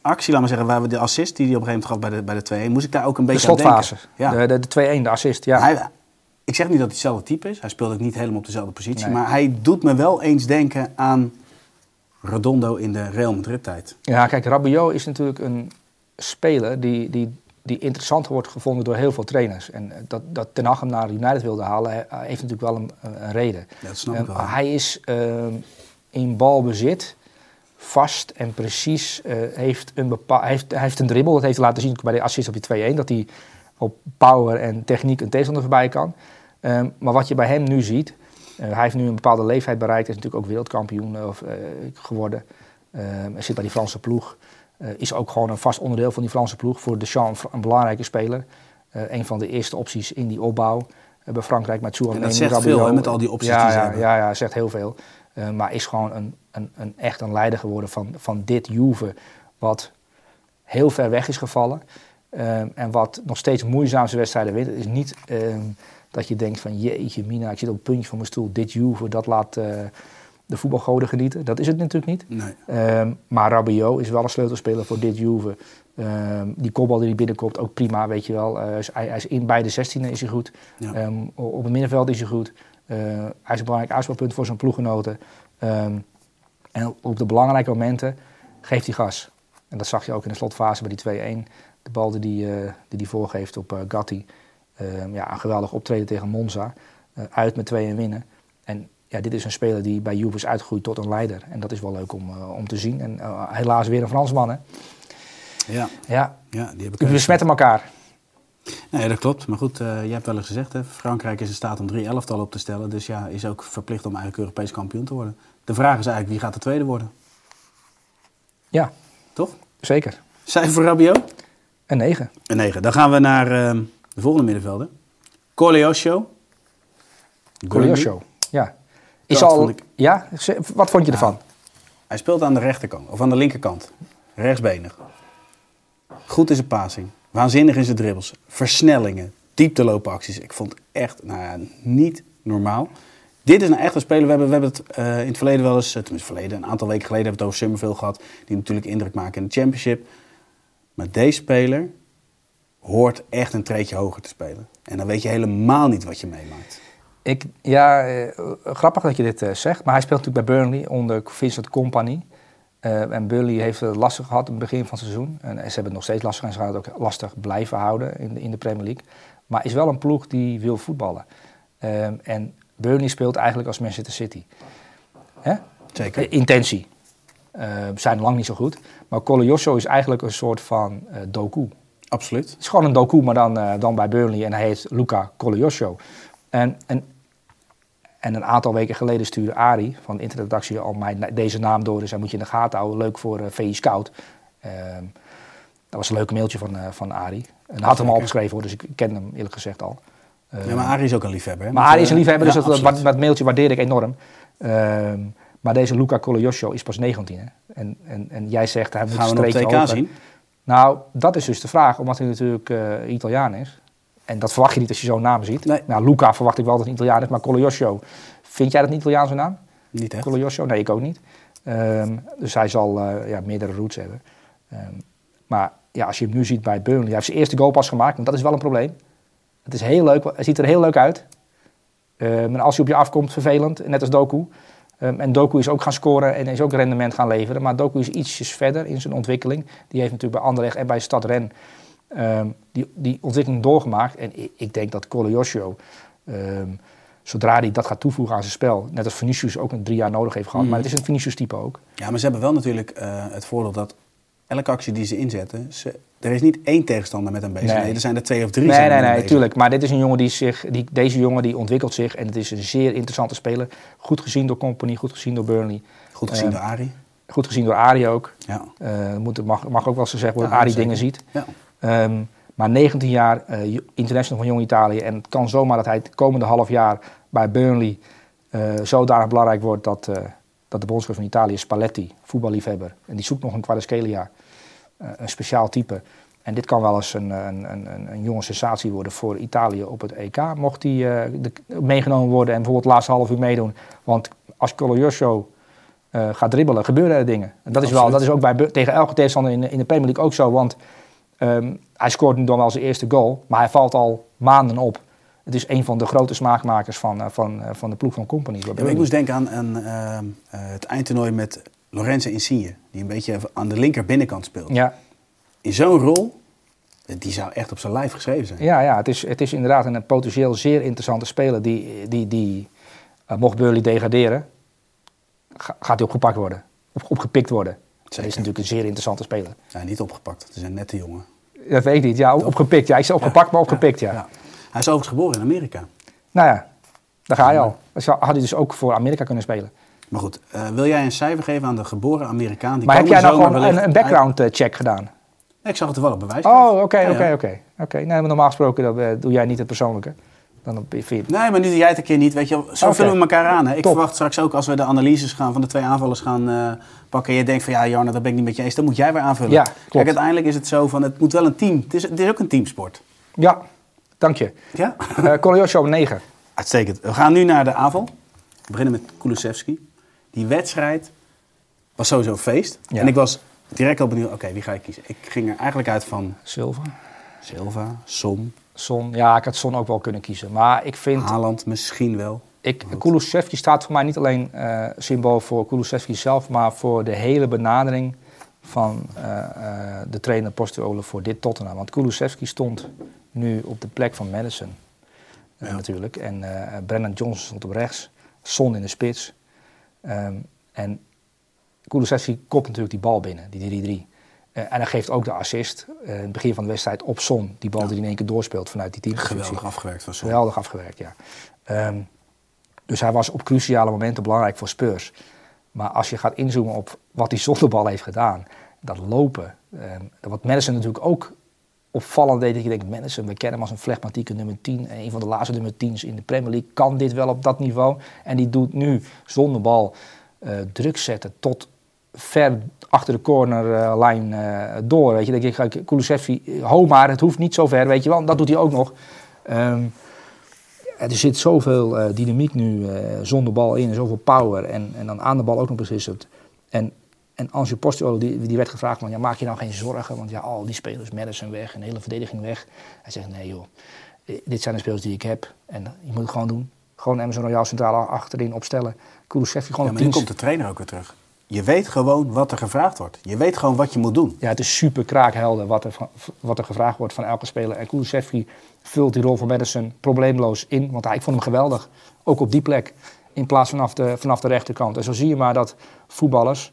Speaker 1: actie, laat maar zeggen, waar we de assist die hij op een gegeven moment gaf bij de, bij de 2-1, moest ik daar ook een
Speaker 3: de
Speaker 1: beetje aan
Speaker 3: slotfase.
Speaker 1: denken. Ja.
Speaker 3: De, de, de 2-1, de assist. Ja.
Speaker 1: Hij, ik zeg niet dat hij hetzelfde type is. Hij speelt ook niet helemaal op dezelfde positie.
Speaker 3: Nee.
Speaker 1: Maar hij doet me wel eens denken aan Redondo in de Real Madrid tijd.
Speaker 3: Ja, kijk, Rabiot is natuurlijk een speler die, die, die interessant wordt gevonden door heel veel trainers. En eh, dat, dat Ten Hag hem naar United wilde halen, hij- hij heeft natuurlijk wel een, een reden.
Speaker 1: Dat snap ik
Speaker 3: Eh,
Speaker 1: wel.
Speaker 3: hij is ehm, in balbezit vast en precies. eh, heeft een bepaal, hij, heeft, hij heeft een dribbel, dat heeft hij laten zien bij de assist op die 2-1, dat hij op power en techniek een tegenstander voorbij kan. Ehm, maar wat je bij hem nu ziet, eh, hij heeft nu een bepaalde leeftijd bereikt, is natuurlijk ook wereldkampioen eh, of, eh, geworden. Ehm, hij zit bij die Franse ploeg. Is ook gewoon een vast onderdeel van die Franse ploeg. Voor Deschamps een belangrijke speler. Een van de eerste opties in die opbouw bij Frankrijk met
Speaker 1: En dat zegt veel, hè, met al die opties
Speaker 3: ja,
Speaker 1: die ze
Speaker 3: ja,
Speaker 1: hebben.
Speaker 3: Ja, ja, zegt heel veel. Maar is gewoon een, een, een, echt een leider geworden van, van dit Juve. Wat heel ver weg is gevallen. Ehm, en wat nog steeds moeizaam zijn wedstrijden wint. Het is niet ehm, dat je denkt van jeetje mina, ik zit op het puntje van mijn stoel. Dit Juve, dat laat eh, de voetbalgoden genieten. Dat is het natuurlijk niet.
Speaker 1: Nee.
Speaker 3: Ehm, maar Rabiot is wel een sleutelspeler voor dit Juve. Ehm, die kopbal die hij binnenkomt, ook prima, weet je wel. Is- hij, hij is in beide 16 is hij goed.
Speaker 1: Ja.
Speaker 3: Ehm, op het middenveld is hij goed. Eh, hij is een belangrijk uitspelpunt voor zijn ploeggenoten. En op de belangrijke momenten geeft hij gas. En dat zag je ook in de slotfase bij die 2-1. De bal die hij die die voorgeeft op Gatti. Ehm, ja, een geweldig optreden tegen Monza. Eh, uit met 2-1 winnen. En ja, dit is een speler die bij Juve is uitgegroeid tot een leider. En dat is wel leuk om, eh, om te zien. En eh, helaas weer een Fransman, hè?
Speaker 1: Ja,
Speaker 3: Ja,
Speaker 1: ja, die
Speaker 3: we besmetten elkaar.
Speaker 1: Nee, dat klopt. Maar goed, je hebt wel eens gezegd, hè, Frankrijk is in staat om drie elftallen op te stellen. Dus ja, is ook verplicht om eigenlijk Europees kampioen te worden. De vraag is eigenlijk, wie gaat de tweede worden?
Speaker 3: Ja,
Speaker 1: Toch?
Speaker 3: zeker.
Speaker 1: Cijfer voor Rabiot?
Speaker 3: Een 9.
Speaker 1: Een 9. Dan gaan we naar eh, de volgende middenvelder. Coleosho.
Speaker 3: Coliosho. Ja. Is
Speaker 1: Dat
Speaker 3: al,
Speaker 1: ik-
Speaker 3: ja? Wat vond je ervan?
Speaker 1: Hij speelt aan de rechterkant, of aan de linkerkant. Rechtsbenig. Goed in zijn passing. Waanzinnig in zijn dribbles. Versnellingen. Diepteloopacties. Ik vond het echt nou ja, niet normaal. Dit is nou echt een speler. We hebben, we hebben het eh, in het verleden wel eens, eh, tenminste verleden, een aantal weken geleden hebben we het over Summerville gehad. Die natuurlijk indruk maken in de championship. Maar deze speler hoort echt een treedje hoger te spelen. En dan weet je helemaal niet wat je meemaakt.
Speaker 3: Ik, ja, eh, grappig dat je dit eh, zegt. Maar hij speelt natuurlijk bij Burnley onder Vincent Company. Eh, en Burnley heeft het lastig gehad in het begin van het seizoen. En, ze hebben het nog steeds lastig en ze gaan het ook lastig blijven houden in de, in de Premier League. Maar is wel een ploeg die wil voetballen. Ehm, en Burnley speelt eigenlijk als Manchester City. Hè?
Speaker 1: Zeker.
Speaker 3: Intentie. Zijn lang niet zo goed. Maar Coliosho is eigenlijk een soort van doku.
Speaker 1: Absoluut.
Speaker 3: Het is gewoon een doku, maar dan, eh, dan bij Burnley. En hij heet Luca Coliosho. En, en, en een aantal weken geleden stuurde Ari van de internetredactie al mij na- deze naam door. Dus hij moet je in de gaten houden. Leuk voor VI Scout. Ehm, dat was een leuk mailtje van, eh, van Ari. En had hem al opgeschreven hoor, dus ik ken hem eerlijk gezegd al.
Speaker 1: Ja, maar Arie is ook een liefhebber. Hè?
Speaker 3: maar Arie is een liefhebber, dus
Speaker 1: ja,
Speaker 3: dat, dat, mailtje waardeer ik enorm. Ehm, maar deze Luca Coliosho is pas 19. Hè? En, en, en jij zegt hij moet
Speaker 1: Gaan we
Speaker 3: een
Speaker 1: TK
Speaker 3: hoger.
Speaker 1: zien?
Speaker 3: Nou, dat is dus de vraag, omdat hij natuurlijk eh, Italiaan is. En dat verwacht je niet als je zo'n naam ziet.
Speaker 1: Nee.
Speaker 3: Nou, Luca verwacht ik wel dat hij Italiaan is, maar Coliosho, vind jij dat een Italiaanse naam?
Speaker 1: Niet echt.
Speaker 3: Coliosho? Nee, ik ook niet. Ehm, dus hij zal eh, ja, meerdere roots hebben. Ehm, maar ja, als je hem nu ziet bij Burnley, hij heeft zijn eerste goal pas gemaakt, want dat is wel een probleem. Het is heel leuk, hij ziet er heel leuk uit. En als hij op je afkomt, vervelend, net als Doku. Ehm, en Doku is ook gaan scoren en is ook rendement gaan leveren. Maar Doku is ietsjes verder in zijn ontwikkeling. Die heeft natuurlijk bij Anderlecht en bij Stad Ren ehm, die, die ontwikkeling doorgemaakt. En ik, ik denk dat Coliosho, ehm zodra hij dat gaat toevoegen aan zijn spel... net als Vinicius ook een drie jaar nodig heeft gehad.
Speaker 1: Mm.
Speaker 3: Maar het is een Vinicius-type ook.
Speaker 1: Ja, maar ze hebben wel natuurlijk eh, het voordeel dat elke actie die ze inzetten, ze, er is niet één tegenstander met hem bezig.
Speaker 3: Nee.
Speaker 1: Nee, er zijn er twee of drie.
Speaker 3: Nee, nee, nee, tuurlijk. Maar dit is een jongen die zich, die, deze jongen die ontwikkelt zich en het is een zeer interessante speler. Goed gezien door Company, goed gezien door Burnley,
Speaker 1: Goed gezien
Speaker 3: Eh,
Speaker 1: door Arie.
Speaker 3: goed gezien door Arie ook.
Speaker 1: Ja.
Speaker 3: Eh, moet, mag, mag ook wel eens gezegd worden,
Speaker 1: Ja, zeker.
Speaker 3: dingen ziet.
Speaker 1: Ja.
Speaker 3: Ehm, maar 19 jaar, eh, international van Jong Italië. En het kan zomaar dat hij het komende half jaar bij Burnley zodanig belangrijk wordt dat, dat de bondscoach van Italië, Spalletti, voetballiefhebber, en die zoekt nog een Kvaratskhelia, een speciaal type. En dit kan wel eens een, een, een, een, jonge sensatie worden voor Italië op het EK. Mocht die eh, de- meegenomen worden en bijvoorbeeld het laatste half uur meedoen. Want als Colojoso eh gaat dribbelen, gebeuren er dingen. En dat is, wel, dat is ook bij, tegen elke tegenstander in de, in de Premier League ook zo. Want ehm, hij scoort nu dan wel zijn eerste goal, maar hij valt al maanden op. Het is een van de grote smaakmakers van, eh, van, eh, van de ploeg van Company.
Speaker 1: Ja, ik moest denken aan, aan eh, het eindtoernooi met Lorenzo Insigne. Die een beetje aan de linker binnenkant speelt.
Speaker 3: ja,
Speaker 1: In zo'n rol, die zou echt op zijn lijf geschreven zijn.
Speaker 3: ja, ja het, is, het is inderdaad een potentieel zeer interessante speler. Die, die, die eh, mocht Burley degraderen, ga- gaat hij opgepakt worden. Of opgepikt worden. Dat
Speaker 1: Zeker.
Speaker 3: is natuurlijk een zeer interessante speler.
Speaker 1: Ja, niet opgepakt. Het is een nette jongen.
Speaker 3: Dat weet ik niet. Ja, opgepikt. Ja, ik zei opgepakt, maar opgepikt, ja.
Speaker 1: Hij is overigens geboren in Amerika.
Speaker 3: Nou ja, daar ga je al. Zou- had hij dus ook voor Amerika kunnen spelen.
Speaker 1: Maar goed, eh, wil jij een cijfer geven aan de geboren Amerikaan? Die
Speaker 3: maar heb jij nou gewoon een, een background eh, check gedaan?
Speaker 1: Nee, ik zag het toevallig bewijs.
Speaker 3: Oh, oké, oké, oké. Oké, normaal gesproken dat, eh, doe jij niet het persoonlijke. Dan op- je...
Speaker 1: Nee, maar nu doe jij het een keer niet. Weet je, wel. zo vullen we elkaar aan. Hè. Ik
Speaker 3: Top.
Speaker 1: verwacht straks ook als we de analyses gaan van de twee aanvallers gaan pakken. En je denkt van ja, Jarno, dat ben ik niet met je eens. Dan moet jij weer aanvullen.
Speaker 3: Ja, klopt.
Speaker 1: Kijk, uiteindelijk is het zo van het moet wel een team. Het is, het is ook een teamsport.
Speaker 3: Ja, dank je.
Speaker 1: Ja?
Speaker 3: Uh, Kolyosho 9.
Speaker 1: Uitstekend. We gaan nu naar de aanval. We beginnen met Kulusevski. Die wedstrijd was sowieso een feest.
Speaker 3: Ja.
Speaker 1: En ik was direct al benieuwd, oké, wie ga ik kiezen? Ik ging er eigenlijk uit van
Speaker 3: Silva.
Speaker 1: Silva, Som,
Speaker 3: Son. Ja, ik had Son ook wel kunnen kiezen. Maar ik vind...
Speaker 1: Haaland misschien wel.
Speaker 3: Ik, Kulusevski staat voor mij niet alleen eh, symbool voor Kulusevski zelf, maar voor de hele benadering van eh, eh, de trainer Postuolen voor dit Tottenham. Want Kulusevski stond nu op de plek van Madison
Speaker 1: Ja.
Speaker 3: natuurlijk. En Brennan Johnson stond op rechts, Son in de spits. Ehm, en Kulusevski kopt natuurlijk die bal binnen, die 3-3. Eh, en hij geeft ook de assist eh, in het begin van de wedstrijd op Son. Die bal die in één keer doorspeelt vanuit die teampositie.
Speaker 1: Geweldig afgewerkt van Som.
Speaker 3: Geweldig afgewerkt, ja. Ehm, dus hij was op cruciale momenten belangrijk voor Spurs. Maar als je gaat inzoomen op wat hij zonder bal heeft gedaan, dat lopen. ehm, wat Madison natuurlijk ook opvallend deed, dat je denkt, Madison, we kennen hem als een flegmatieke nummer 10. en Een van de laatste nummer 10's in de Premier League. Kan dit wel op dat niveau? En die doet nu zonder bal eh, druk zetten tot ver achter de cornerlijn eh door. Weet je, denk ik, Kulusevski, ho maar, het hoeft niet zo ver, weet je wel. Dat doet hij ook nog. Ehm, er zit zoveel eh, dynamiek nu eh, zonder bal in en zoveel power. En, en dan aan de bal ook nog beslissend. En, en Ange Postiolo, die, die werd gevraagd van, ja, maak je nou geen zorgen? Want ja, al die spelers, Madison weg en de hele verdediging weg. Hij zegt, nee joh, eh, dit zijn de spelers die ik heb. En je moet het gewoon doen. Gewoon Amazon Royal Centraal achterin opstellen. Kulusevski gewoon
Speaker 1: Ja, maar nu
Speaker 3: 10.
Speaker 1: komt de trainer ook weer terug. Je weet gewoon wat er gevraagd wordt. Je weet gewoon wat je moet doen.
Speaker 3: Ja, het is super kraakhelder wat er, wat er gevraagd wordt van elke speler. En Kulusevski vult die rol van Madison probleemloos in. Want hij, ik vond hem geweldig. Ook op die plek. In plaats vanaf de, vanaf de rechterkant. En zo zie je maar dat voetballers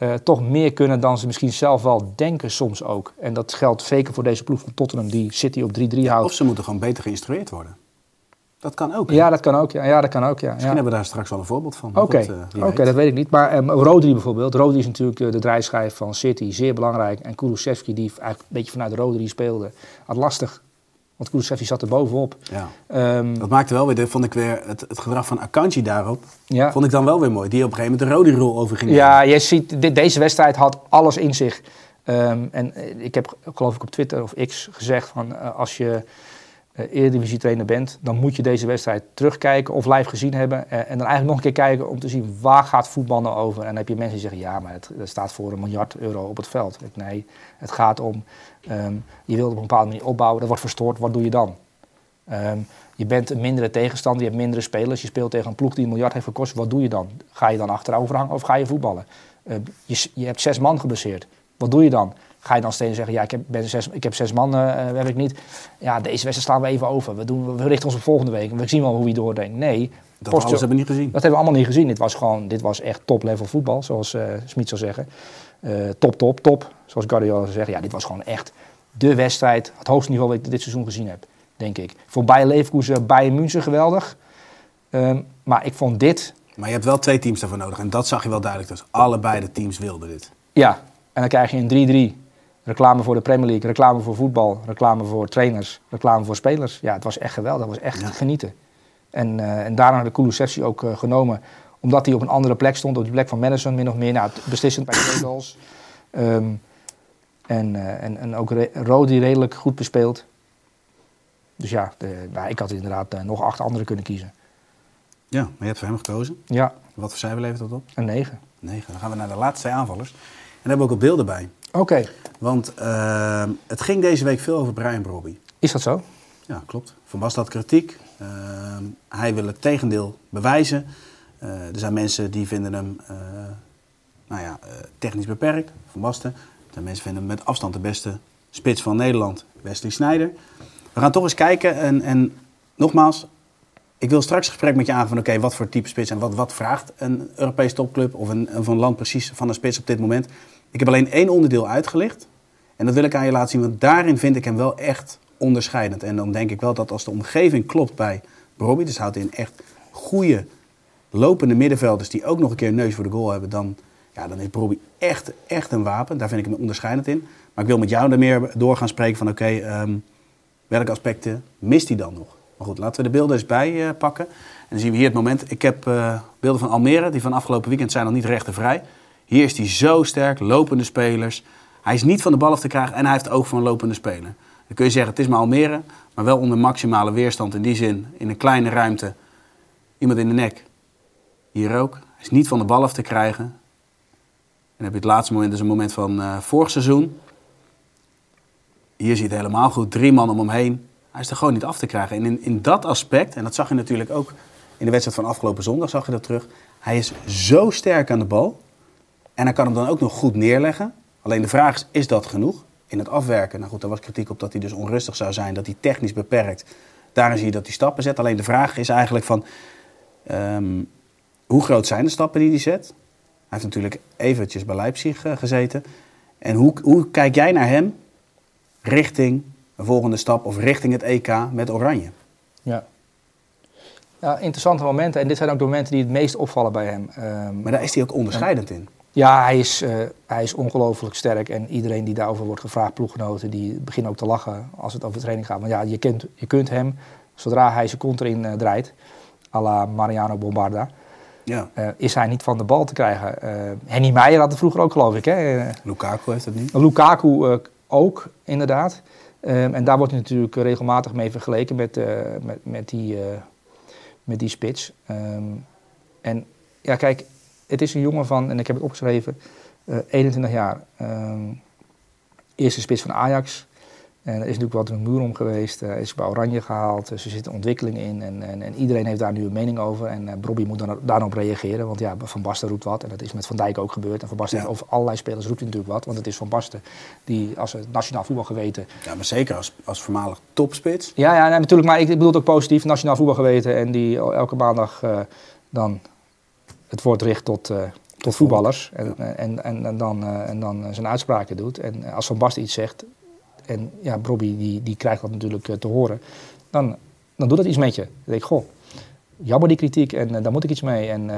Speaker 3: eh, toch meer kunnen dan ze misschien zelf wel denken soms ook. En dat geldt zeker voor deze ploeg van Tottenham die City op 3-3
Speaker 1: Of
Speaker 3: houdt.
Speaker 1: ze moeten gewoon beter geïnstrueerd worden. Dat kan ook. hè?
Speaker 3: Ja, dat kan ook. Ja, ja dat kan ook. Ja.
Speaker 1: Misschien
Speaker 3: Ja.
Speaker 1: hebben we daar straks wel een voorbeeld van.
Speaker 3: Oké,
Speaker 1: eh, weet.
Speaker 3: dat weet ik niet. Maar um, Rodri bijvoorbeeld. Rodri is natuurlijk eh, de draaischijf van City, zeer belangrijk. En Kulusevski, die eigenlijk een beetje vanuit Rodri speelde, had lastig. Want Kulusevski zat er bovenop.
Speaker 1: Ja.
Speaker 3: Ehm,
Speaker 1: Dat maakte wel weer, vond ik weer, het, het gedrag van Akanji daarop,
Speaker 3: ja,
Speaker 1: vond ik dan wel weer mooi. Die op een gegeven moment de rode rol overging.
Speaker 3: ja je ziet, deze wedstrijd had alles in zich. Ehm, en eh, ik heb geloof ik op Twitter of X gezegd van eh, als je eh Eredivisie trainer bent, dan moet je deze wedstrijd terugkijken of live gezien hebben. eh, en dan eigenlijk nog een keer kijken om te zien waar gaat voetbal nou over. En dan heb je mensen die zeggen, ja, maar het, staat voor een miljard euro op het veld. Ik, nee, het gaat om, ehm, je wilt op een bepaalde manier opbouwen, dat wordt verstoord, wat doe je dan? Ehm, je bent een mindere tegenstander, je hebt mindere spelers, je speelt tegen een ploeg die een miljard heeft gekost. Wat doe je dan? Ga je dan achterover hangen of ga je voetballen? Eh, je, je hebt zes man geblesseerd. Wat doe je dan? Ga je dan steeds zeggen, ja, ik heb, ben zes, ik heb zes man, eh, heb ik niet. Ja, deze wedstrijd slaan we even over. We, doen, we richten ons op volgende week we zien wel hoe je doordenkt. Nee,
Speaker 1: Dat
Speaker 3: Post-
Speaker 1: alles hebben we niet gezien.
Speaker 3: Dat hebben we allemaal niet gezien. Dit was gewoon, dit was echt top-level voetbal, zoals eh Smit zou zeggen. Eh, top, top, top, zoals Guardiola zou zeggen. Ja, dit was gewoon echt de wedstrijd, het hoogste niveau dat ik dit seizoen gezien heb, denk ik. Voor Bayer Leverkusen, Bayern München geweldig. Ehm, maar ik vond dit,
Speaker 1: Maar je hebt wel twee teams daarvoor nodig. En dat zag je wel duidelijk. Dus allebei de teams wilden dit.
Speaker 3: ja, en dan krijg je een 3-3. Reclame voor de Premier League, reclame voor voetbal, reclame voor trainers, reclame voor spelers. Ja, het was echt geweldig, het was echt
Speaker 1: Ja.
Speaker 3: genieten. En, eh en daarna de Kulusevski ook eh, genomen, omdat hij op een andere plek stond, op de plek van Madison min of meer. Nou, beslissend bij de twee goals. En, eh, en, en ook Rodi redelijk goed bespeeld. Dus ja, de, nou, ik had inderdaad nog acht anderen kunnen kiezen.
Speaker 1: Ja, maar je hebt voor hem gekozen.
Speaker 3: Ja,
Speaker 1: Wat voor cijfer levert dat op?
Speaker 3: een negen.
Speaker 1: 9. Dan gaan we naar de laatste twee aanvallers. En daar hebben we ook al beelden bij.
Speaker 3: Oké,
Speaker 1: Want eh, het ging deze week veel over Brian Brobby.
Speaker 3: is dat zo?
Speaker 1: Ja, klopt. Van Basten had kritiek. Eh, hij wil het tegendeel bewijzen. Eh, er zijn mensen die vinden hem eh, nou ja, technisch beperkt. Van Basten. Er zijn mensen die vinden hem met afstand de beste spits van Nederland. Wesley Sneijder. We gaan toch eens kijken. En, en nogmaals, ik wil straks een gesprek met je aan van oké, wat voor type spits en wat, wat vraagt een Europese topclub of een, of een land precies van een spits op dit moment. Ik heb alleen één onderdeel uitgelicht. En dat wil ik aan je laten zien, want daarin vind ik hem wel echt onderscheidend. En dan denk ik wel dat als de omgeving klopt bij Robbie, dus houdt in echt goede lopende middenvelders die ook nog een keer een neus voor de goal hebben, dan, ja, dan is Robbie echt, echt een wapen. Daar vind ik hem onderscheidend in. Maar ik wil met jou er meer door gaan spreken van oké, ehm, welke aspecten mist hij dan nog? Maar goed, laten we de beelden eens bij eh. En dan zien we hier het moment. Ik heb eh, beelden van Almere, die van afgelopen weekend zijn nog niet rechtenvrij. Hier is hij zo sterk, lopende spelers. Hij is niet van de bal af te krijgen en hij heeft ook van lopende speler. Dan kun je zeggen, het is maar Almere, maar wel onder maximale weerstand. In die zin, in een kleine ruimte, iemand in de nek. Hier ook. Hij is niet van de bal af te krijgen. En dan heb je het laatste moment, dat is een moment van eh, vorig seizoen. Hier het helemaal goed, drie man om hem heen. Hij is er gewoon niet af te krijgen. En in, in dat aspect, en dat zag je natuurlijk ook in de wedstrijd van afgelopen zondag, zag je dat terug. Hij is zo sterk aan de bal. En hij kan hem dan ook nog goed neerleggen. Alleen de vraag is, is dat genoeg? In het afwerken, nou goed, daar was kritiek op dat hij dus onrustig zou zijn, dat hij technisch beperkt. Daarin zie je dat hij stappen zet. Alleen de vraag is eigenlijk van, ehm, hoe groot zijn de stappen die hij zet? Hij heeft natuurlijk eventjes bij Leipzig eh, gezeten. En hoe, hoe kijk jij naar hem richting een volgende stap of richting het EK met Oranje?
Speaker 3: Ja. ja. Interessante momenten. En dit zijn ook de momenten die het meest opvallen bij hem. Ehm,
Speaker 1: Maar daar is hij ook onderscheidend in.
Speaker 3: Ja, hij is, eh, hij is ongelooflijk sterk. En iedereen die daarover wordt gevraagd, ploeggenoten, die beginnen ook te lachen als het over training gaat. Want ja, je, kent, je kunt hem, zodra hij zijn kont erin eh, draait, à la Mariano Bombarda,
Speaker 1: Ja,
Speaker 3: eh, is hij niet van de bal te krijgen. Henny Meijer had het vroeger ook, geloof ik. Hè?
Speaker 1: Lukaku heeft het niet.
Speaker 3: Lukaku ook, inderdaad. Ehm, en daar wordt hij natuurlijk regelmatig mee vergeleken met, met, met, die, met die spits. Ehm, en ja, kijk, het is een jongen van, en ik heb het opgeschreven, eh 21 jaar. Ehm, eerste spits van Ajax. En er is natuurlijk wat een muur om geweest. Hij is bij Oranje gehaald. Dus er zit een ontwikkeling in. En, en, en iedereen heeft daar nu een mening over. En uh, Bobby moet dan, daarop reageren. Want ja, Van Basten roept wat. En dat is met Van Dijk ook gebeurd. En Van Basten
Speaker 1: Ja.
Speaker 3: over allerlei spelers roept hij natuurlijk wat. Want het is Van Basten die als het nationaal voetbal geweten...
Speaker 1: Ja, maar zeker als, als voormalig topspits.
Speaker 3: Ja, ja nee, natuurlijk. Maar ik, ik bedoel het ook positief. Nationaal voetbal geweten. En die elke maandag eh, dan het woord richt tot... eh, tot voetballers en, en, en, en dan, en dan zijn uitspraken doet. En als Van Basten iets zegt, en ja, Bobby die, die krijgt dat natuurlijk te horen, dan, dan doet dat iets met je. Dan denk ik, goh, jammer die kritiek en daar moet ik iets mee. En,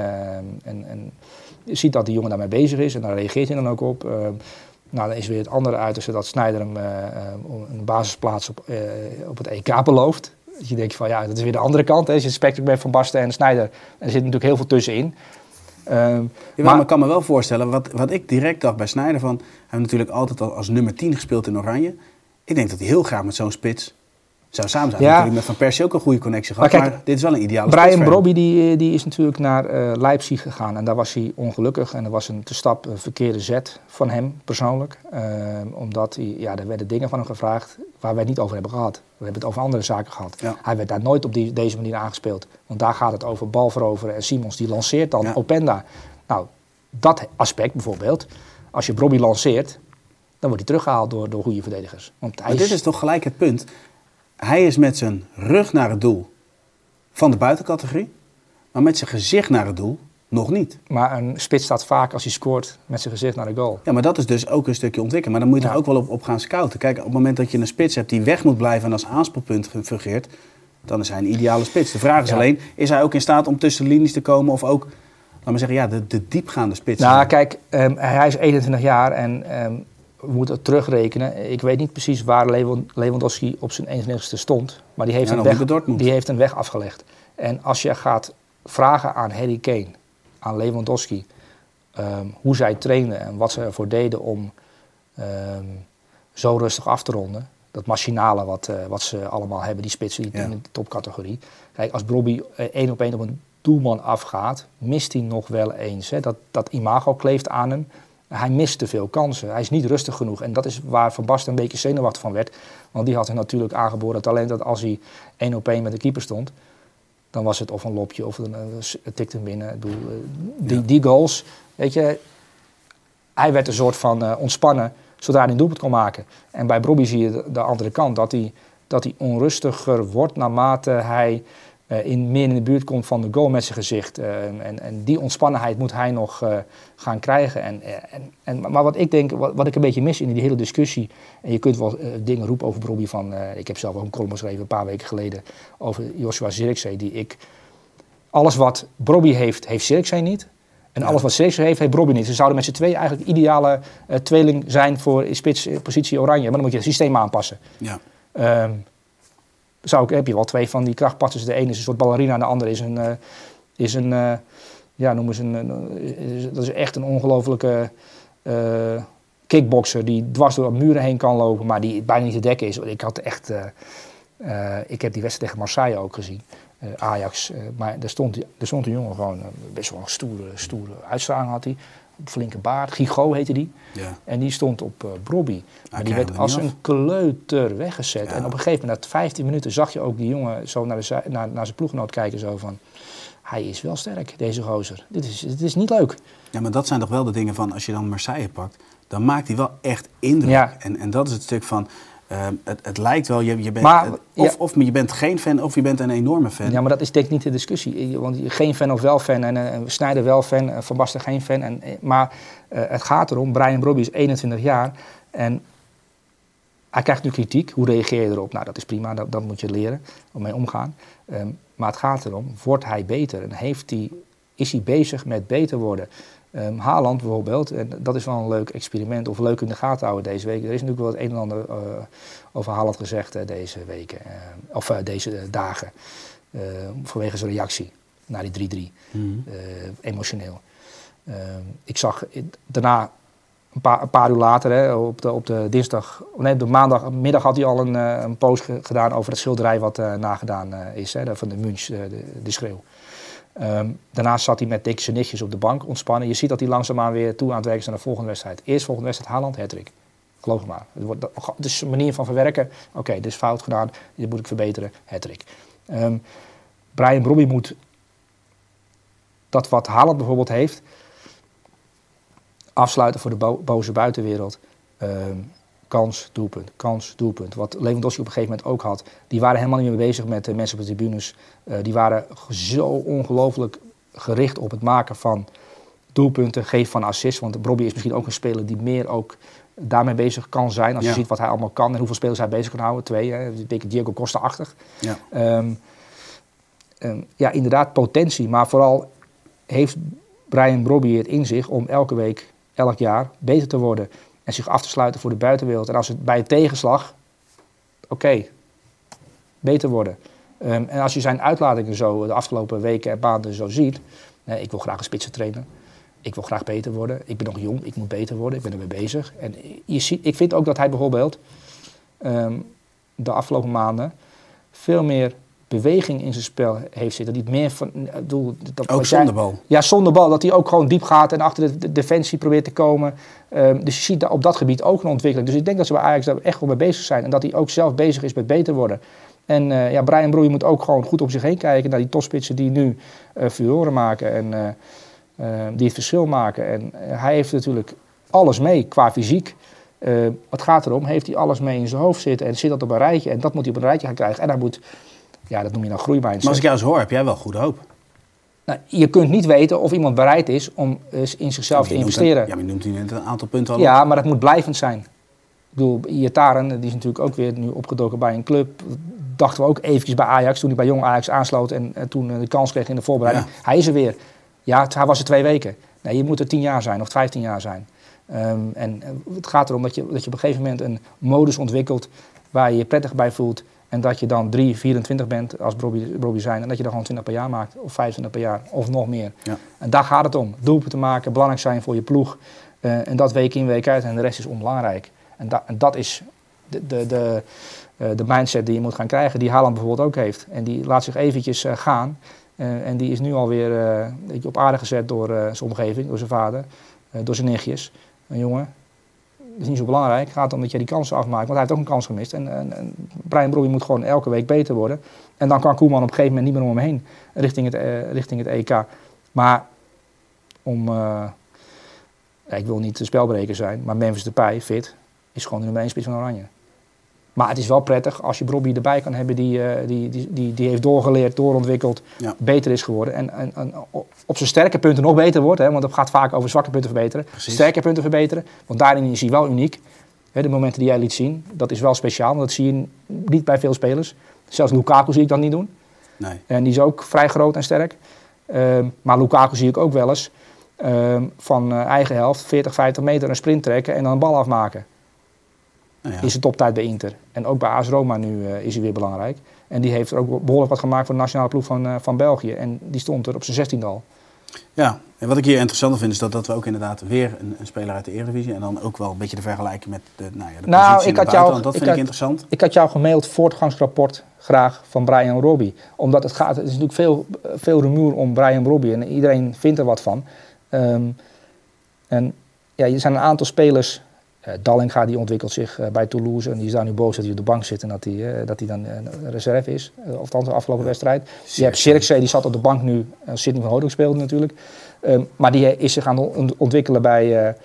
Speaker 3: en, en je ziet dat die jongen daarmee bezig is en daar reageert hij dan ook op. nou, dan is weer het andere uiterste dat Snijder hem uh, een basisplaats op, uh, op het EK belooft. Dat je denkt van ja, dat is weer de andere kant. Hè. Als je het spectrum bent van Basten en Snijder, er zit natuurlijk heel veel tussenin.
Speaker 1: Um, ja, maar, ik kan me wel voorstellen, wat, wat ik direct dacht bij Snijder van... Hij heeft natuurlijk altijd al als nummer 10 gespeeld in Oranje. Ik denk dat hij heel graag met zo'n spits zou samen zijn. Ja. Natuurlijk met Van Persie ook een goede connectie gehad, maar, kijk, maar dit is wel een ideale
Speaker 3: Brian Brobby die, die is natuurlijk naar uh, Leipzig gegaan en daar was hij ongelukkig. En er was een te stap een verkeerde zet van hem persoonlijk. Uh, omdat hij, ja, er werden dingen van hem gevraagd waar wij het niet over hebben gehad. We hebben het over andere zaken gehad.
Speaker 1: Ja.
Speaker 3: Hij werd daar nooit op die, deze manier aangespeeld. Want daar gaat het over bal veroveren en Simons die lanceert dan
Speaker 1: Ja.
Speaker 3: Openda. Nou, dat aspect bijvoorbeeld, als je Brobby lanceert, dan wordt hij teruggehaald door, door goede verdedigers. Want hij
Speaker 1: Maar dit is toch gelijk het punt. Hij is met zijn rug naar het doel van de buitencategorie. Maar met zijn gezicht naar het doel nog niet.
Speaker 3: Maar een spits staat vaak als hij scoort met zijn gezicht naar de goal.
Speaker 1: Ja, maar dat is dus ook een stukje ontwikkelen. Maar dan moet je
Speaker 3: Ja.
Speaker 1: er ook wel op, op gaan scouten. Kijk, op het moment dat je een spits hebt die weg moet blijven en als aanspeelpunt ge- fungeert, dan is hij een ideale spits. De vraag is
Speaker 3: Ja.
Speaker 1: alleen, is hij ook in staat om tussen de linies te komen of ook, laat maar zeggen, ja, de, de diepgaande spits?
Speaker 3: Nou, kijk, ehm, hij is 21 jaar en ehm, we moeten het terugrekenen. Ik weet niet precies waar Lewan- Lewandowski op zijn 21ste stond. Maar die heeft,
Speaker 1: Ja,
Speaker 3: een weg, die heeft een weg afgelegd. En als je gaat vragen aan Harry Kane, aan Lewandowski... ehm, hoe zij trainen en wat ze ervoor deden om ehm, zo rustig af te ronden... dat machinale wat, eh, wat ze allemaal hebben, die spitsen die
Speaker 1: Ja.
Speaker 3: in de topcategorie. Kijk, als Bobby eh, één op één op een doelman afgaat, mist hij nog wel eens. Hè. Dat, dat imago kleeft aan hem. Hij mist te veel kansen. Hij is niet rustig genoeg. En dat is waar Van Basten een beetje zenuwachtig van werd. Want die had er natuurlijk aangeboren talent dat als hij één op één met de keeper stond... dan was het of een lopje of een, eh, het tikte hem binnen. Ik bedoel, eh, die,
Speaker 1: Ja.
Speaker 3: die goals, weet je... Hij werd een soort van eh, ontspannen zodra hij een doelpunt kon maken. En bij Bobby zie je de, de andere kant. Dat hij, dat hij onrustiger wordt naarmate hij in, meer in de buurt komt van de goal met zijn gezicht. Eh, en, en die ontspannenheid moet hij nog eh, gaan krijgen. En, eh, en, en, maar wat ik denk, wat, wat ik een beetje mis in die hele discussie... en je kunt wel eh, dingen roepen over Bobby van... eh, ik heb zelf ook een column geschreven een paar weken geleden... over Joshua Zirkzee, die ik... Alles wat Bobby heeft, heeft Zirkzee niet. En
Speaker 1: Ja.
Speaker 3: alles wat Zirkzee heeft, heeft Bobby niet. Ze zouden met z'n tweeën eigenlijk de ideale eh, tweeling zijn voor spits eh, positie oranje. Maar dan moet je het systeem aanpassen.
Speaker 1: Ja.
Speaker 3: Ehm, zou ik, heb je wel twee van die krachtpassers. De ene is een soort ballerina de andere is een, eh, is een eh, ja, noem eens een, dat is echt een ongelofelijke eh, kickboxer die dwars door muren heen kan lopen, maar die bijna niet te dekken is. Ik had echt, ik heb die wedstrijd tegen Marseille ook gezien, Ajax. maar daar stond, er stond een jongen gewoon, best wel een stoere, stoere uitstraling had hij. Flinke baard, Gigo heette die.
Speaker 1: ja.
Speaker 3: En die stond op eh Brobby. Maar die werd als een kleuter weggezet.
Speaker 1: Ja.
Speaker 3: En op een gegeven moment, na 15 minuten, zag je ook die jongen zo naar, de, naar, naar zijn ploeggenoot kijken. Zo van, hij is wel sterk, deze gozer. Dit is, dit is niet leuk.
Speaker 1: Ja, maar dat zijn toch wel de dingen van, als je dan Marseille pakt, dan maakt hij wel echt indruk.
Speaker 3: Ja.
Speaker 1: En, en dat is het stuk van, ehm, het, het lijkt wel, je, je bent,
Speaker 3: Maar,
Speaker 1: het- of,
Speaker 3: ja.
Speaker 1: of je bent geen fan, of je bent een enorme fan.
Speaker 3: Ja, maar dat is denk ik niet de discussie. Want je- geen fan of wel fan. En eh, Snijder wel fan, eh, Van Basten geen fan. En, eh, maar het gaat erom, Brian Brobby is 21 jaar. En hij krijgt nu kritiek. Hoe reageer je erop? Nou, dat is prima. Dat, dat moet je leren. Om mee omgaan. Ehm, maar het gaat erom, wordt hij beter? En heeft hij, is hij bezig met beter worden? Ehm Haaland bijvoorbeeld, en dat is wel een leuk experiment of leuk in de gaten houden deze week. Er is natuurlijk wel het een en ander eh, over Haaland gezegd eh, deze weken, eh, of eh, deze eh, dagen, eh, vanwege zijn reactie naar die 3-3,
Speaker 1: Mhm.
Speaker 3: eh, emotioneel. Ehm, ik zag eh, daarna, een paar, een paar uur later, hè, op, de, op de dinsdag, nee, op de maandagmiddag had hij al een, eh, een post ge- gedaan over het schilderij wat eh, nagedaan eh, is, hè, van de Munch, eh, de, de schreeuw. Ehm, daarnaast zat hij met dik zijn nichtjes op de bank ontspannen. Je ziet dat hij langzaamaan weer toe aan het werken is naar de volgende wedstrijd. Eerst volgende wedstrijd Haaland, hattrick. Geloof me maar. Het, wordt, is een manier van verwerken. Oké, dit is fout gedaan. Dit moet ik verbeteren. Hattrick. Ehm Brian Brobby moet dat wat Haaland bijvoorbeeld heeft... afsluiten voor de bo- boze buitenwereld. Ehm, kans, doelpunt, kans, doelpunt. Wat Lewandowski op een gegeven moment ook had. Die waren helemaal niet meer bezig met de mensen op de tribunes. Eh, die waren zo ongelooflijk gericht op het maken van doelpunten, geven van assists. Want Bobby is misschien ook een speler die meer ook daarmee bezig kan zijn. Als
Speaker 1: Ja.
Speaker 3: je ziet wat hij allemaal kan en hoeveel spelers hij bezig kan houden. Twee, hè. beetje Diego Costa-achtig.
Speaker 1: Ja.
Speaker 3: Ehm, ehm, ja, inderdaad potentie. Maar vooral heeft Brian Brobby het in zich om elke week, elk jaar beter te worden. En zich af te sluiten voor de buitenwereld. En als het bij een tegenslag, oké, beter worden. Ehm, en als je zijn uitlatingen zo de afgelopen weken en maanden zo ziet. ik wil graag een spitsen trainen. Ik wil graag beter worden. Ik ben nog jong, ik moet beter worden. Ik ben ermee bezig. En je ziet, ik vind ook dat hij bijvoorbeeld ehm, de afgelopen maanden veel meer beweging in zijn spel heeft zitten. Die het meer van, ik bedoel, dat,
Speaker 1: Ook zonder bal.
Speaker 3: ja, zonder bal. Dat hij ook gewoon diep gaat en achter de, de defensie probeert te komen. Ehm, dus je ziet daar op dat gebied ook een ontwikkeling. Dus ik denk dat ze bij Ajax daar echt wel mee bezig zijn. En dat hij ook zelf bezig is met beter worden. En eh, ja, Brian Broei moet ook gewoon goed om zich heen kijken naar die topspitsen die nu eh furoren maken en eh, eh, die het verschil maken. En eh, hij heeft natuurlijk alles mee qua fysiek. Eh, wat gaat erom? Heeft hij alles mee in zijn hoofd zitten en zit dat op een rijtje? En dat moet hij op een rijtje gaan krijgen. En hij moet, ja, dat noem je dan groeimindset.
Speaker 1: Maar als ik jou eens hoor, heb jij wel goede hoop.
Speaker 3: Nou, je kunt niet weten of iemand bereid is om in zichzelf te
Speaker 1: noemt
Speaker 3: investeren.
Speaker 1: een- ja, maar je noemt hier net een aantal punten al op.
Speaker 3: Ja, maar dat moet blijvend zijn. Ik bedoel, Iataren, die is natuurlijk ook weer nu opgedoken bij een club. Dachten we ook eventjes bij Ajax, toen hij bij Jong Ajax aansloot en, eh, toen eh, de kans kreeg in de voorbereiding. Hij is er weer. Ja, hij was er twee weken. Nee, je moet er tien jaar zijn of vijftien jaar zijn. Ehm, en eh, het gaat erom dat je, dat je op een gegeven moment een modus ontwikkelt waar je je prettig bij voelt. En dat je dan 3, 24 bent als Bobby, zijn. En dat je dan gewoon 20 per jaar maakt. Of 25 per jaar. Of nog meer.
Speaker 1: Ja.
Speaker 3: En daar gaat het om. Doelpunten te maken, belangrijk zijn voor je ploeg. Eh, en dat week in, week uit. En de rest is onbelangrijk. En, da- en dat is de, de, de, eh, de mindset die je moet gaan krijgen. Die Haaland bijvoorbeeld ook heeft. En die laat zich eventjes eh, gaan. En die is nu alweer op aarde gezet door zijn omgeving. Door zijn vader. door zijn nichtjes. Een jongen, is niet zo belangrijk. Het gaat om dat je die kansen afmaakt. Want hij heeft ook een kans gemist. En, en, Brian Brobby moet gewoon elke week beter worden. En dan kan Koeman op een gegeven moment niet meer om hem heen. Richting het, eh, richting het EK. Maar om... eh, ik wil niet de spelbreker zijn. Maar Memphis Depay, fit, is gewoon de nummer 1 spits van Oranje. Maar het is wel prettig als je Brobby erbij kan hebben die, eh, die, die, die, die heeft doorgeleerd, doorontwikkeld,
Speaker 1: Ja.
Speaker 3: beter is geworden. En, en, en op zijn sterke punten nog beter wordt, hè, want het gaat vaak over zwakke punten verbeteren.
Speaker 1: Precies.
Speaker 3: Sterke punten verbeteren, want daarin is hij wel uniek. Hè, de momenten die jij liet zien, dat is wel speciaal, want dat zie je niet bij veel spelers. Zelfs Lukaku zie ik dat niet doen.
Speaker 1: Nee.
Speaker 3: En die is ook vrij groot en sterk. Ehm, maar Lukaku zie ik ook wel eens ehm, van eh, eigen helft 40, 50 meter een sprint trekken en dan een bal afmaken.
Speaker 1: Nou ja.
Speaker 3: Is de toptijd bij Inter. En ook bij AS Roma nu eh, is hij weer belangrijk. En die heeft er ook behoorlijk wat gemaakt voor de nationale ploeg van, eh, van België. En die stond er op zijn 16 al.
Speaker 1: Ja, en wat ik hier interessant vind is dat, dat we ook inderdaad weer een, een speler uit de Eredivisie en dan ook wel een beetje de vergelijking met de, nou ja, de
Speaker 3: Nou,
Speaker 1: positie
Speaker 3: ik had jou-.
Speaker 1: Dat
Speaker 3: ik
Speaker 1: vind ik
Speaker 3: had-
Speaker 1: interessant.
Speaker 3: Ik had jou gemaild voortgangsrapport graag van Brian Robbie. Omdat het gaat, het is natuurlijk veel, veel rumoer om Brian Robbie en iedereen vindt er wat van. Ehm, en ja, er zijn een aantal spelers. Eh Dallinga die ontwikkelt zich eh, bij Toulouse en die is daar nu boos dat hij op de bank zit en dat hij, eh, dat hij dan een reserve is. Of althans de afgelopen wedstrijd. Je hebt Sirkzee, die zat op de bank nu. Uh, Sidney van Houding speelde natuurlijk. Ehm, maar die is zich aan het ont- ontwikkelen bij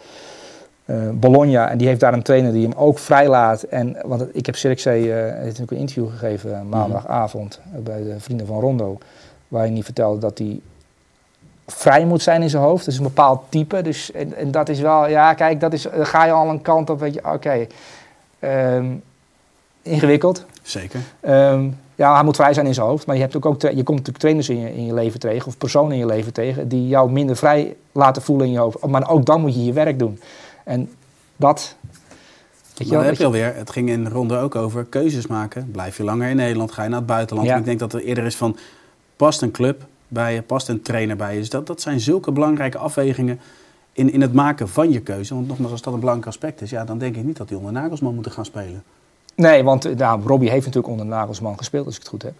Speaker 3: Bologna. En die heeft daar een trainer die hem ook vrijlaat. En, want ik heb Sirkzee heeft natuurlijk een interview gegeven eh, maandagavond bij de Vrienden van Rondo. Waarin hij vertelde dat hij vrij moet zijn in zijn hoofd. Dat is een bepaald type. Dus, en, en dat is wel, ja kijk, dat is, dan ga je al een kant op, weet je, oké. ehm, ingewikkeld.
Speaker 1: Zeker.
Speaker 3: Ehm, ja, hij moet vrij zijn in zijn hoofd. Maar je, hebt ook, ook je komt natuurlijk trainers in je, in je leven tegen, of personen in je leven tegen, die jou minder vrij laten voelen in je hoofd. Maar ook dan moet je je werk doen. En dat. Weet
Speaker 1: Maar dan heb je alweer, het ging in de ronde ook over keuzes maken. Blijf je langer in Nederland, ga je naar het buitenland.
Speaker 3: Ja.
Speaker 1: Ik denk dat er eerder is van, past een club bij je, past een trainer bij je. Dus dat, dat zijn zulke belangrijke afwegingen in, in het maken van je keuze. Want nogmaals, als dat een belangrijk aspect is, ja, dan denk ik niet dat die onder Nagelsman moeten gaan spelen.
Speaker 3: Nee, want eh, nou, Robbie heeft natuurlijk onder Nagelsman gespeeld, als ik het goed heb.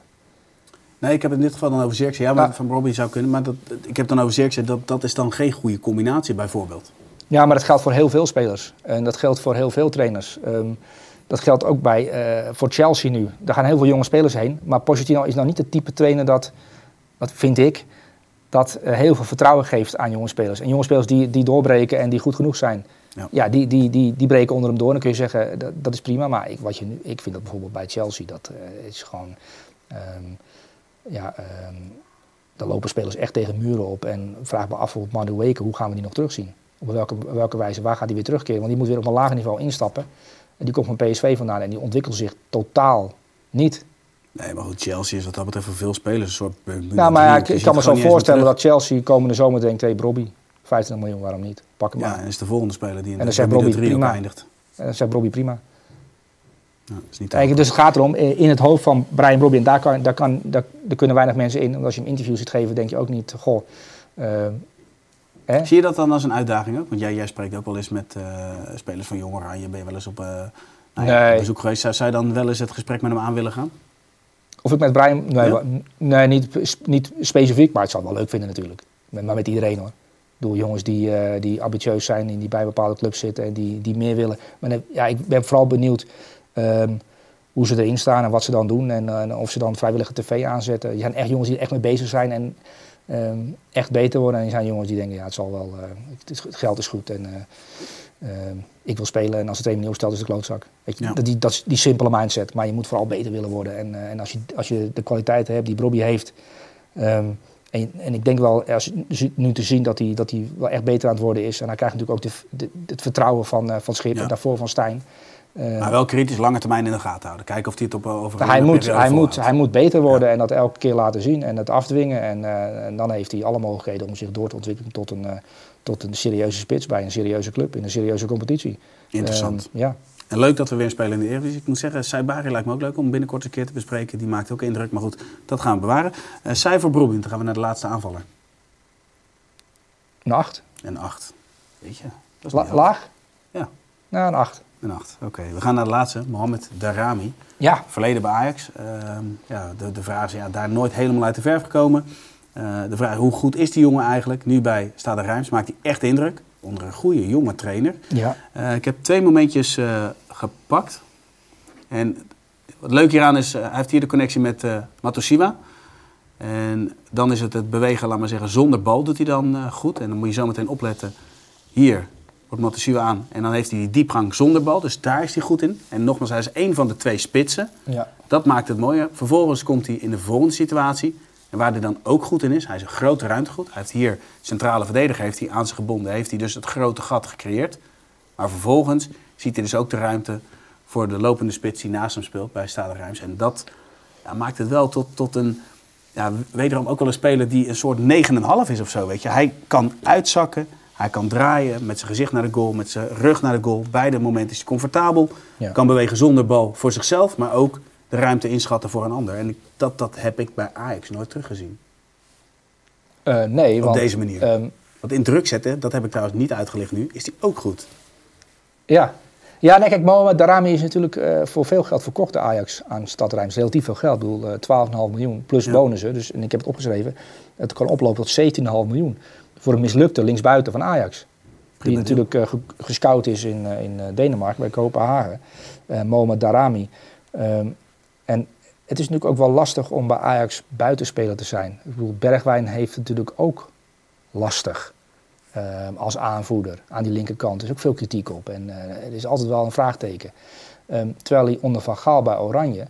Speaker 1: Nee, ik heb het in dit geval dan over Zirkzee. Ja, maar
Speaker 3: Ja.
Speaker 1: van Robbie zou kunnen. Maar dat, ik heb dan over Zirkzee, dat, dat is dan geen goede combinatie bijvoorbeeld.
Speaker 3: Ja, maar dat geldt voor heel veel spelers. En dat geldt voor heel veel trainers. Ehm, dat geldt ook bij, eh, voor Chelsea nu. Daar gaan heel veel jonge spelers heen. Maar Pochettino is nou niet het type trainer dat, dat vind ik, dat eh, heel veel vertrouwen geeft aan jonge spelers. En jonge spelers die, die doorbreken en die goed genoeg zijn.
Speaker 1: Ja.
Speaker 3: Ja, die, die, die, die breken onder hem door. Dan kun je zeggen, dat, dat is prima. Maar ik, wat je nu, ik vind dat bijvoorbeeld bij Chelsea, dat eh, is gewoon... ehm, ja, ehm, daar lopen spelers echt tegen muren op. En vraag me af op Madueke, hoe gaan we die nog terugzien? Op welke, welke wijze, waar gaat hij weer terugkeren? Want die moet weer op een lager niveau instappen. En die komt van PSV vandaan en die ontwikkelt zich totaal niet.
Speaker 1: Nee, maar goed, Chelsea is wat dat betreft voor veel spelers een soort...
Speaker 3: Nou, maar ja, ik, ik kan me zo voorstellen dat Chelsea komende zomer denkt, hé hey, Robbie, 25 miljoen, waarom niet? Pak hem
Speaker 1: Ja,
Speaker 3: maar.
Speaker 1: en is de volgende speler die in
Speaker 3: dan
Speaker 1: de
Speaker 3: zegt Robbie, prima.
Speaker 1: eindigt.
Speaker 3: En dan zegt Robbie prima.
Speaker 1: Dat is niet
Speaker 3: Kijk, dus het gaat erom, eh, in het hoofd van Brian Robbie, en daar, kan, daar, kan, daar, daar kunnen weinig mensen in. Want als je hem interviews ziet geven, denk je ook niet, goh... eh?
Speaker 1: Zie je dat dan als een uitdaging ook? Want jij, jij spreekt ook wel eens met eh, spelers van Jong Oranje. Ben je wel eens op, eh, nou ja,
Speaker 3: Nee.
Speaker 1: op bezoek geweest? Zou, zou je dan wel eens het gesprek met hem aan willen gaan?
Speaker 3: Of ik met Brian... Nee,
Speaker 1: Ja?
Speaker 3: nee niet, niet specifiek, maar het zou het wel leuk vinden natuurlijk. Met, maar met iedereen hoor. Bedoel, jongens die, eh, die ambitieus zijn en die bij bepaalde clubs zitten en die, die meer willen. Maar ja, ik ben vooral benieuwd ehm, hoe ze erin staan en wat ze dan doen. En, eh, en of ze dan vrijwillige tv aanzetten. Er zijn echt jongens die er echt mee bezig zijn en ehm, echt beter worden. En er zijn jongens die denken, ja, het zal wel, eh, het, geld is goed en eh, ehm, ik wil spelen. En als de trainer niet opstelt, is het een klootzak. Weet je,
Speaker 1: Ja.
Speaker 3: dat, die, dat is die simpele mindset. Maar je moet vooral beter willen worden. En, eh, en als, je, als je de kwaliteiten hebt die Bobby heeft, ehm, En, en ik denk wel, als, nu te zien dat hij, dat hij wel echt beter aan het worden is. En hij krijgt natuurlijk ook de, de- het vertrouwen van, eh, van Schip
Speaker 1: Ja.
Speaker 3: en daarvoor van Stijn. Eh,
Speaker 1: Maar wel kritisch lange termijn in de gaten houden. Kijken of hij het op over een
Speaker 3: hij, moet, hij, moet, hij moet beter worden en dat elke keer laten zien en het afdwingen. En, en dan heeft hij alle mogelijkheden om zich door te ontwikkelen tot een, tot een serieuze spits bij een serieuze club in een serieuze competitie.
Speaker 1: Interessant.
Speaker 3: Ehm, ja.
Speaker 1: En leuk dat we weer een speler in de Eredivisie. Ik moet zeggen, Saibari lijkt me ook leuk om binnenkort een keer te bespreken. Die maakt ook indruk, maar goed, dat gaan we bewaren. Eh cijfer Broebin, dan gaan we naar de laatste aanvaller.
Speaker 3: Een 8.
Speaker 1: Een 8. Weet je, dat is
Speaker 3: La-
Speaker 1: niet hoog.
Speaker 3: laag?
Speaker 1: Ja,
Speaker 3: Nou, een 8.
Speaker 1: een 8. Oké, we gaan naar de laatste, Mohamed Darami.
Speaker 3: Ja,
Speaker 1: Verleden bij Ajax. Ehm, ja, de, de vraag is ja, daar nooit helemaal uit de verf gekomen. Eh, de vraag hoe goed is die jongen eigenlijk? Nu bij Stade Rijms maakt hij echt indruk. Onder een goede jonge trainer.
Speaker 3: ja.
Speaker 1: Eh, ik heb twee momentjes eh, gepakt. En wat leuk hieraan is, hij heeft hier de connectie met Matoshiba. En dan is het het bewegen, laat maar zeggen, zonder bal doet hij dan goed. En dan moet je zo meteen opletten. Hier wordt Matoshiba aan en dan heeft hij die diepgang zonder bal. Dus daar is hij goed in. En nogmaals, hij is één van de twee spitsen.
Speaker 3: ja.
Speaker 1: Dat maakt het mooier. Vervolgens komt hij in de volgende situatie. En waar hij dan ook goed in is, hij is een grote ruimtegoed. Hij heeft hier centrale verdediger heeft hij aan zich gebonden. Heeft hij dus het grote gat gecreëerd. Maar vervolgens ziet hij dus ook de ruimte voor de lopende spits die naast hem speelt bij Stade Rijms. En dat ja, maakt het wel tot, tot een, ja, wederom ook wel een speler die een soort 9,5 is of zo. Weet je. Hij kan uitzakken, hij kan draaien met zijn gezicht naar de goal, met zijn rug naar de goal. Beide momenten is hij comfortabel.
Speaker 3: Ja.
Speaker 1: Kan bewegen zonder bal voor zichzelf, maar ook de ruimte inschatten voor een ander. En ik- dat, dat heb ik bij Ajax nooit teruggezien.
Speaker 3: Eh, nee,
Speaker 1: Op
Speaker 3: want,
Speaker 1: deze manier.
Speaker 3: ehm,
Speaker 1: Want in druk zetten, dat heb ik trouwens niet uitgelicht nu, is die ook goed.
Speaker 3: Ja. Ja, nee, kijk, Mohamed Darami is natuurlijk eh, voor veel geld verkocht door Ajax aan Stad Rijms. Relatief veel geld, ik bedoel eh, 12,5 miljoen plus
Speaker 1: Ja.
Speaker 3: bonussen. Dus, en ik heb het opgeschreven, het kan oplopen tot 17,5 miljoen. Voor een mislukte linksbuiten van Ajax.
Speaker 1: Prima
Speaker 3: die natuurlijk ge- gescout is in, in Denemarken, bij Kopenhagen. Mohamed Darami. Ehm, en het is natuurlijk ook wel lastig om bij Ajax buitenspeler te zijn. Ik bedoel, Bergwijn heeft het natuurlijk ook lastig. Ehm, als aanvoerder aan die linkerkant. Er is ook veel kritiek op en eh, er is altijd wel een vraagteken. Ehm, terwijl hij onder Van Gaal bij Oranje,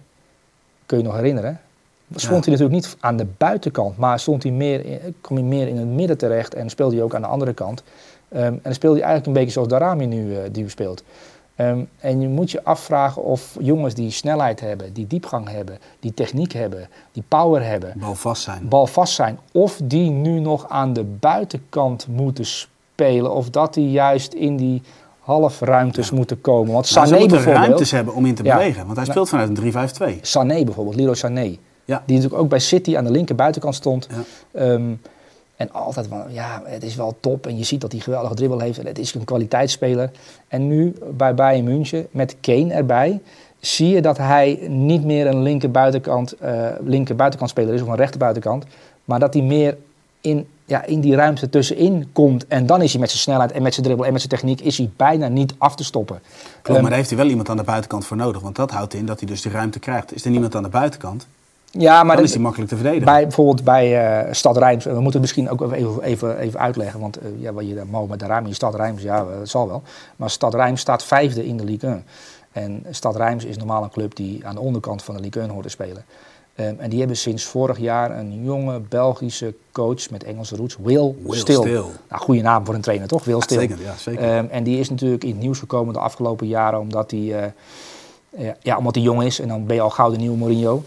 Speaker 3: kun je nog herinneren, stond hij natuurlijk niet aan de buitenkant, maar stond hij meer in, kwam hij meer in het midden terecht en speelde hij ook aan de andere kant. Ehm, en dan speelde hij eigenlijk een beetje zoals Darami nu, eh, die speelt. Ehm, en je moet je afvragen of jongens die snelheid hebben, die diepgang hebben, die techniek hebben, die power hebben,
Speaker 1: Bal vast zijn.
Speaker 3: balvast zijn. Of die nu nog aan de buitenkant moeten spelen. Of dat die juist in die halfruimtes moeten komen. Want
Speaker 1: Nou, ze
Speaker 3: Sané
Speaker 1: moeten
Speaker 3: bijvoorbeeld.
Speaker 1: ruimtes hebben om in te
Speaker 3: Ja.
Speaker 1: bewegen. Want hij
Speaker 3: Nou.
Speaker 1: speelt vanuit een 3-5-2.
Speaker 3: Sané bijvoorbeeld, Leroy Sané.
Speaker 1: Ja.
Speaker 3: Die natuurlijk ook bij City aan de linker buitenkant stond.
Speaker 1: Ja.
Speaker 3: En altijd van, ja, het is wel top. En je ziet dat hij geweldige dribbel heeft. En het is een kwaliteitsspeler. En nu bij Bayern München, met Kane erbij... zie je dat hij niet meer een linker buitenkant, eh linker buitenkant speler is... of een rechter buitenkant. Maar dat hij meer in, ja, in die ruimte tussenin komt. En dan is hij met zijn snelheid en met zijn dribbel en met zijn techniek... is hij bijna niet af te stoppen.
Speaker 1: Klopt,
Speaker 3: Ehm,
Speaker 1: maar daar heeft hij wel iemand aan de buitenkant voor nodig. Want dat houdt in dat hij dus die ruimte krijgt. Is er niemand aan de buitenkant,
Speaker 3: ja, maar
Speaker 1: dan
Speaker 3: dat-
Speaker 1: is hij makkelijk te verdedigen.
Speaker 3: Bij, bijvoorbeeld bij eh, Stad Rijms, we moeten het misschien ook even, even, even uitleggen, want eh, ja, wat je Mohamed Darami, Stad Rijms, ja, eh, dat zal wel. Maar Stad Rijms staat vijfde in de Ligue 1. En Stad Rijms is normaal een club die aan de onderkant van de Ligue 1 hoort te spelen. Ehm, en die hebben sinds vorig jaar een jonge Belgische coach met Engelse roots, Will,
Speaker 1: Will.
Speaker 3: Nou, goede naam voor een trainer, toch? Will Still.
Speaker 1: Zeker, ja, zeker.
Speaker 3: Ehm, en die is natuurlijk in het nieuws gekomen de afgelopen jaren omdat hij, eh, ja, ja, omdat hij jong is. En dan ben je al gauw de nieuwe Mourinho,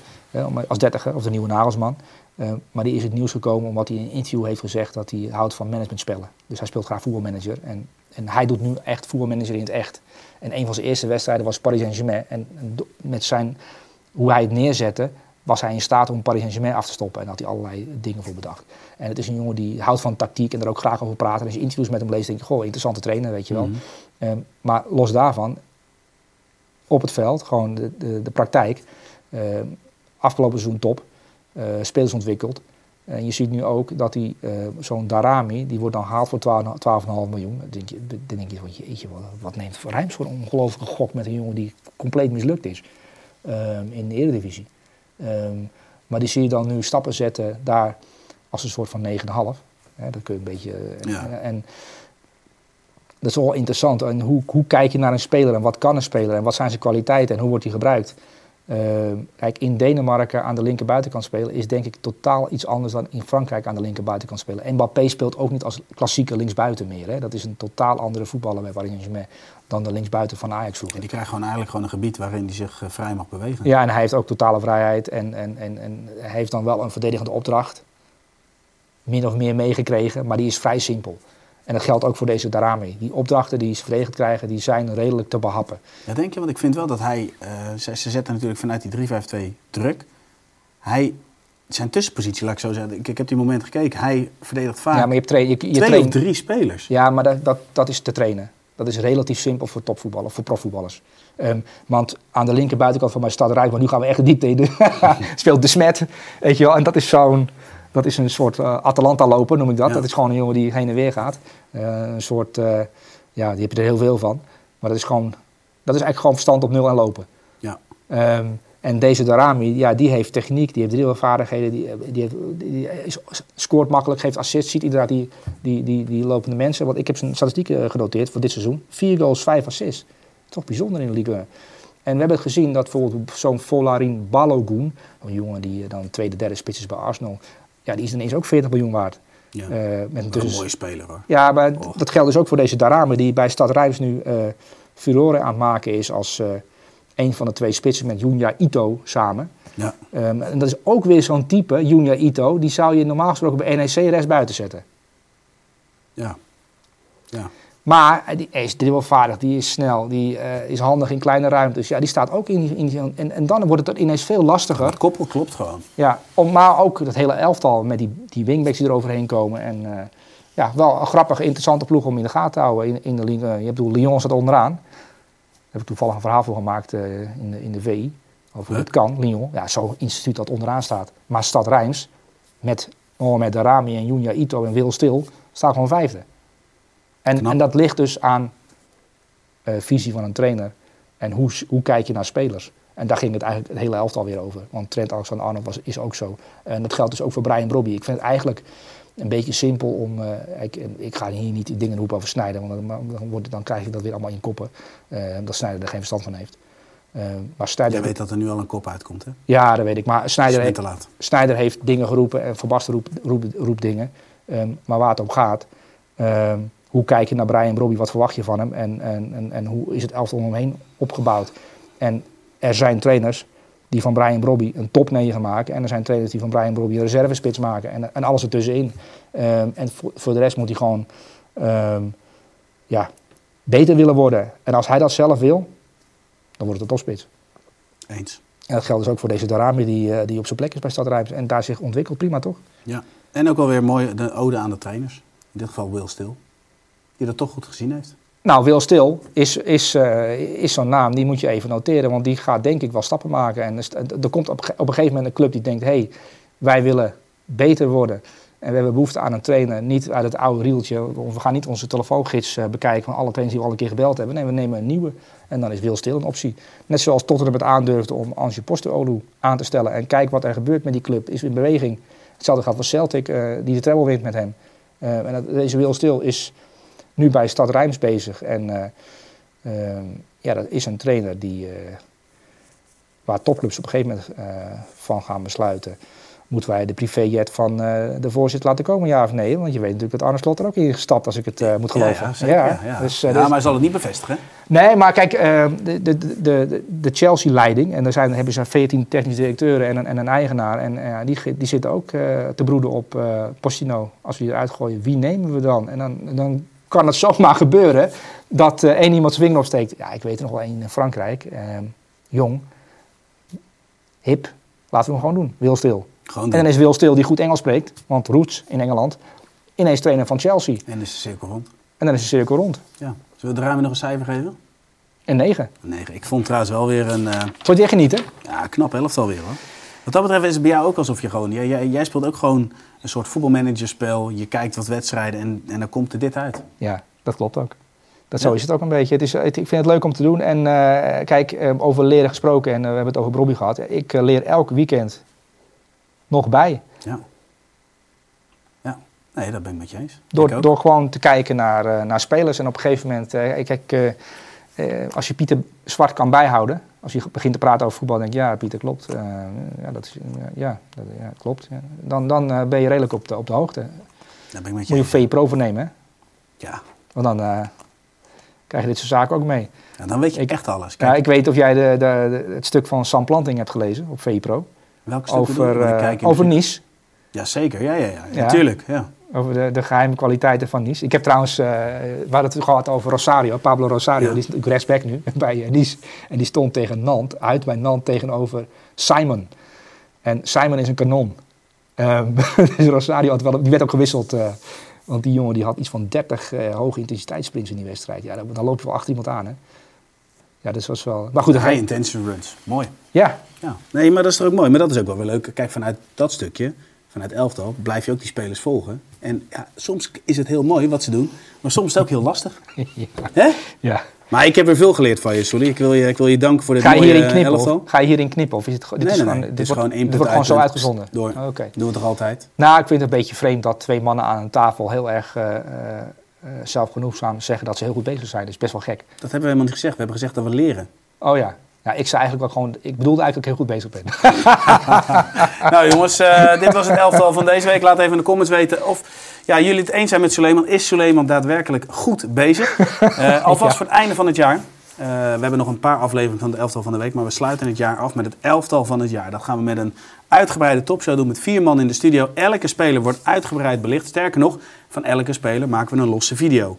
Speaker 3: als dertiger, of de nieuwe Nagelsman. Ehm, maar die is het nieuws gekomen omdat hij in een interview heeft gezegd dat hij houdt van managementspellen. Dus hij speelt graag voetbalmanager. En, en hij doet nu echt voetbalmanager in het echt. En een van zijn eerste wedstrijden was Paris Saint-Germain. En met zijn, hoe hij het neerzette, was hij in staat om Paris Saint-Germain af te stoppen. En daar had hij allerlei dingen voor bedacht. En het is een jongen die houdt van tactiek en er ook graag over praat. En als je interviews met hem leest, denk je, goh, interessante trainer, weet je wel.
Speaker 1: Mhm.
Speaker 3: Ehm, maar los daarvan, op het veld, gewoon de, de, de praktijk. Ehm, afgelopen seizoen top, eh, spelers ontwikkeld. En je ziet nu ook dat die, eh, zo'n Darami, die wordt dan gehaald voor 12 12,5 miljoen. Dan denk je, dan denk je jeetje, wat, wat neemt Rijms voor een ongelofelijke gok met een jongen die compleet mislukt is ehm, in de Eredivisie. Ehm, maar die zie je dan nu stappen zetten daar als een soort van 9,5. Hè, dat kun je een beetje... eh,
Speaker 1: Ja.
Speaker 3: en, dat is wel interessant. En hoe, hoe kijk je naar een speler en wat kan een speler en wat zijn zijn kwaliteiten en hoe wordt hij gebruikt? Eh, kijk, in Denemarken aan de linkerbuitenkant spelen is denk ik totaal iets anders dan in Frankrijk aan de linkerbuitenkant spelen. En Mbappé speelt ook niet als klassieke linksbuiten meer. Hè. Dat is een totaal andere voetballer bij Paris Saint-Germain dan de linksbuiten van Ajax vroeger.
Speaker 1: En die krijgt gewoon eigenlijk gewoon een gebied waarin hij zich eh, vrij mag bewegen.
Speaker 3: Ja, en hij heeft ook totale vrijheid en, en, en, en hij heeft dan wel een verdedigende opdracht. Min of meer meegekregen, maar die is vrij simpel. En dat geldt ook voor deze Darami. Die opdrachten die ze verdedigd krijgen, die zijn redelijk te behappen.
Speaker 1: Ja, denk je? Want ik vind wel dat hij... eh, ze, ze zetten natuurlijk vanuit die 3-5-2 druk. Hij... Zijn tussenpositie, laat ik zo zeggen. Ik, ik heb die moment gekeken. Hij verdedigt vaak
Speaker 3: Ja, maar je, je, je
Speaker 1: twee
Speaker 3: traint-
Speaker 1: of drie spelers.
Speaker 3: Ja, maar dat, dat, dat is te trainen. Dat is relatief simpel voor topvoetballers, voor profvoetballers. Ehm, want aan de linker buitenkant van mij staat Rijk, maar nu gaan we echt diep in. de- Speelt de smet, weet je wel. En dat is zo'n, dat is een soort eh, Atalanta-loper, noem ik dat.
Speaker 1: Ja.
Speaker 3: Dat is gewoon een jongen die heen en weer gaat. Eh, een soort, eh, ja, die heb je er heel veel van. Maar dat is gewoon, dat is eigenlijk gewoon verstand op nul en lopen.
Speaker 1: Ja.
Speaker 3: Ehm, en deze Darami, ja, die heeft techniek, die heeft dribbelvaardigheden, die, die, heeft, die is- scoort makkelijk, geeft assists, ziet inderdaad die, die, die, die lopende mensen. Want ik heb zijn statistieken genoteerd voor dit seizoen. Vier goals, vijf assists. Toch bijzonder in de Ligue 1. En we hebben gezien dat bijvoorbeeld zo'n Volarin Balogun, een jongen die dan tweede, derde spits is bij Arsenal, ja, die is ineens ook 40 miljoen waard.
Speaker 1: Ja.
Speaker 3: Eh, met een
Speaker 1: een mooie speler hoor.
Speaker 3: ja, maar dat geldt dus ook voor deze Darame, die bij Stad Rijms nu eh furore aan het maken is als eh, een van de twee spitsen met Junya Ito samen.
Speaker 1: Ja.
Speaker 3: Ehm, en dat is ook weer zo'n type, Junya Ito, die zou je normaal gesproken bij NEC rechts buiten zetten.
Speaker 1: Ja. Ja.
Speaker 3: Maar eh, die is dribbelvaardig, die is snel, die eh, is handig in kleine ruimtes. Ja, die staat ook in die... In die en, en dan wordt het ineens veel lastiger.
Speaker 1: Het koppel klopt gewoon.
Speaker 3: Ja, om, maar ook dat hele elftal met die, die wingbacks die eroverheen komen. En eh, ja, wel een grappige, interessante ploeg om in de gaten te houden in, in de. Je hebt bedoel, Lyon staat onderaan. Daar heb ik toevallig een verhaal voor gemaakt in, de, in de VI. Over hoe
Speaker 1: Huh?
Speaker 3: het kan, Lyon. Ja, zo'n instituut dat onderaan staat. Maar Stad Rijms, met Mohamed Darami en Junya Ito en Wil Stil, staat gewoon vijfde. En, en dat ligt dus aan eh, visie van een trainer. En hoe, hoe kijk je naar spelers. En daar ging het eigenlijk het hele elftal weer over. Want Trent Alexander-Arnold was, is ook zo. En dat geldt dus ook voor Brian Brobby. Ik vind het eigenlijk een beetje simpel om... eh, ik, ik ga hier niet dingen roepen over Snijder, want dan, dan, wordt, dan krijg je dat weer allemaal in koppen. eh, dat Snijder er geen verstand van heeft. Eh, maar Snijder...
Speaker 1: Jij weet dat er nu al een kop uitkomt, hè?
Speaker 3: Ja, dat weet ik. Maar Snijder heeft. Snijder heeft dingen geroepen en Van Basten roept, roept, roept dingen. Ehm, maar waar het om gaat, ehm, hoe kijk je naar Brian Brobby, wat verwacht je van hem en, en, en, en hoe is het elftal om hem heen opgebouwd? En er zijn trainers die van Brian Brobby een top 9 maken en er zijn trainers die van Brian Brobby een reservespits maken en, en alles ertussenin. Ehm, en voor, voor de rest moet hij gewoon ehm, ja, beter willen worden. En als hij dat zelf wil, dan wordt het een topspits.
Speaker 1: Eens.
Speaker 3: En dat geldt dus ook voor deze Darami die, eh, die op zijn plek is bij Stad Rijms en daar zich ontwikkelt. Prima toch?
Speaker 1: Ja. En ook wel weer mooi de ode aan de trainers. In dit geval Will Stil. Die dat toch goed gezien heeft.
Speaker 3: Nou, Wil Stil is, is, eh, is zo'n naam, die moet je even noteren. Want die gaat denk ik wel stappen maken. En er komt op, op een gegeven moment een club die denkt... hé, hey, wij willen beter worden. En we hebben behoefte aan een trainer. Niet uit het oude rieltje. We gaan niet onze telefoongids eh, bekijken van alle trainers die we al een keer gebeld hebben. Nee, we nemen een nieuwe. En dan is Wil Stil een optie. Net zoals Tottenham het aandurfde om Ange Postecoglou aan te stellen. En kijk wat er gebeurt met die club. Is in beweging. Hetzelfde gaat voor Celtic, eh, die de treble wint met hem. En dat- deze Wil Stil is nu bij Stad Rijms bezig. En eh, ehm, ja, dat is een trainer die, eh, waar topclubs op een gegeven moment eh, van gaan besluiten. Moeten wij de privéjet van de voorzitter laten komen, ja of nee? Want je weet natuurlijk dat Arne Slot er ook in gestapt, als ik het moet geloven.
Speaker 1: Ja, ja.
Speaker 3: Dus,
Speaker 1: Ja,
Speaker 3: dus-
Speaker 1: maar hij zal het niet bevestigen.
Speaker 3: Nee, maar kijk, de, de, de, de, Chelsea-leiding, en daar zijn, hebben ze 14 technische directeuren en een, en een eigenaar. En die, die zitten ook te broeden op Postino. Als we die eruit gooien, wie nemen we dan? En dan, dan kan het zomaar gebeuren dat eh, één iemand zijn vinger opsteekt. Ja, ik weet er nog wel één in Frankrijk, eh, jong, hip. Laten we hem gewoon doen, Wil Stil.
Speaker 1: Gewoon
Speaker 3: En dan is Wil Stil die goed Engels spreekt, want Roots in Engeland, ineens trainer van Chelsea.
Speaker 1: En is de cirkel rond.
Speaker 3: En dan is de cirkel rond.
Speaker 1: Ja. Zullen we de ruimte nog een cijfer geven?
Speaker 3: En negen.
Speaker 1: Nee, ik vond trouwens wel weer een eh,
Speaker 3: Vond je genieten?
Speaker 1: ja, knap elftal weer hoor. Wat dat betreft is het bij jou ook alsof je gewoon... Jij, speelt ook gewoon een soort voetbalmanagerspel. Je kijkt wat wedstrijden en, en dan komt er dit uit.
Speaker 3: Ja, dat klopt ook. Dat. Zo is het ook een beetje. Het is, ik vind het leuk om te doen. En eh, kijk, eh, over leren gesproken en eh, we hebben het over Bobby gehad. Ik leer elk weekend nog bij.
Speaker 1: Ja. Ja. Nee, dat ben ik met je eens.
Speaker 3: Door, door gewoon te kijken naar, naar spelers. En op een gegeven moment, kijk, als je Pieter Zwart kan bijhouden, Als je begint te praten over voetbal, denk je, ja, Pieter, klopt. Eh, ja, dat is, ja, dat, ja, klopt. Ja. Dan, dan eh, ben je redelijk op de, op de hoogte.
Speaker 1: Daar ben ik met
Speaker 3: Moet
Speaker 1: je.
Speaker 3: een VE Pro voor nemen, hè?
Speaker 1: Ja.
Speaker 3: Want dan eh, krijg je dit soort zaken ook mee.
Speaker 1: ja, dan weet je
Speaker 3: Ik-
Speaker 1: echt alles.
Speaker 3: Ja,
Speaker 1: Kijk,
Speaker 3: ik weet of jij de, de, de- het stuk van Sam Planting hebt gelezen op VE Pro.
Speaker 1: welk stuk?
Speaker 3: Over, over Nice.
Speaker 1: Ja, zeker. Ja, ja, ja.
Speaker 3: Ja.
Speaker 1: Natuurlijk. Ja.
Speaker 3: Over de, de geheime kwaliteiten van Nice. Ik heb trouwens, eh we hadden het gehad over Rosario, Pablo Rosario.
Speaker 1: Ja.
Speaker 3: Die is rechtsback nu bij eh, Nice. En die stond tegen Nantes, uit bij Nantes tegenover Simon. En Simon is een kanon. Ehm, dus Rosario had wel, die werd ook gewisseld. eh, want die jongen die had iets van 30 eh, hoge intensiteitssprints in die wedstrijd. Ja, dan, dan loop je wel achter iemand aan. Hè? Ja, dus was wel... Maar goed,
Speaker 1: High intention runs. Mooi.
Speaker 3: Ja,
Speaker 1: Ja. Nee, maar dat is toch ook mooi. Maar dat is ook wel weer leuk. Kijk, vanuit dat stukje, vanuit elftal, blijf je ook die spelers volgen. En ja, soms is het heel mooi wat ze doen, maar soms is het ook heel lastig.
Speaker 3: ja,
Speaker 1: Hè?
Speaker 3: ja.
Speaker 1: Maar ik heb er veel geleerd van je, Solly. Ik wil je, ik wil je danken voor dit
Speaker 3: Ga je
Speaker 1: mooie
Speaker 3: hierin knippen?
Speaker 1: elftal.
Speaker 3: Ga je hierin knippen? Of is het, dit
Speaker 1: Nee,
Speaker 3: is
Speaker 1: nee,
Speaker 3: gewoon,
Speaker 1: nee.
Speaker 3: dit
Speaker 1: Dit is
Speaker 3: wordt,
Speaker 1: gewoon
Speaker 3: dit
Speaker 1: input,
Speaker 3: wordt gewoon zo uitgezonden?
Speaker 1: Door.
Speaker 3: Oké.
Speaker 1: Doen we toch altijd?
Speaker 3: Nou, ik vind het een beetje vreemd dat twee mannen aan een tafel heel erg eh, eh, zelfgenoegzaam zeggen dat ze heel goed bezig zijn. Dat is best wel gek.
Speaker 1: Dat hebben we helemaal niet gezegd. We hebben gezegd dat we leren.
Speaker 3: Oh ja. Ja, ik zei eigenlijk wel gewoon, ik bedoelde eigenlijk dat ik heel goed bezig ben.
Speaker 1: nou jongens, eh, dit was het elftal van deze week. Laat even in de comments weten of ja, jullie het eens zijn met Suleiman. Is Suleiman daadwerkelijk goed bezig? Eh, alvast
Speaker 3: Ja.
Speaker 1: voor het einde van het jaar. Eh, we hebben nog een paar afleveringen van het elftal van de week. Maar we sluiten het jaar af met het elftal van het jaar. Dat gaan we met een uitgebreide topshow doen met vier man in de studio. Elke speler wordt uitgebreid belicht. Sterker nog, van elke speler maken we een losse video.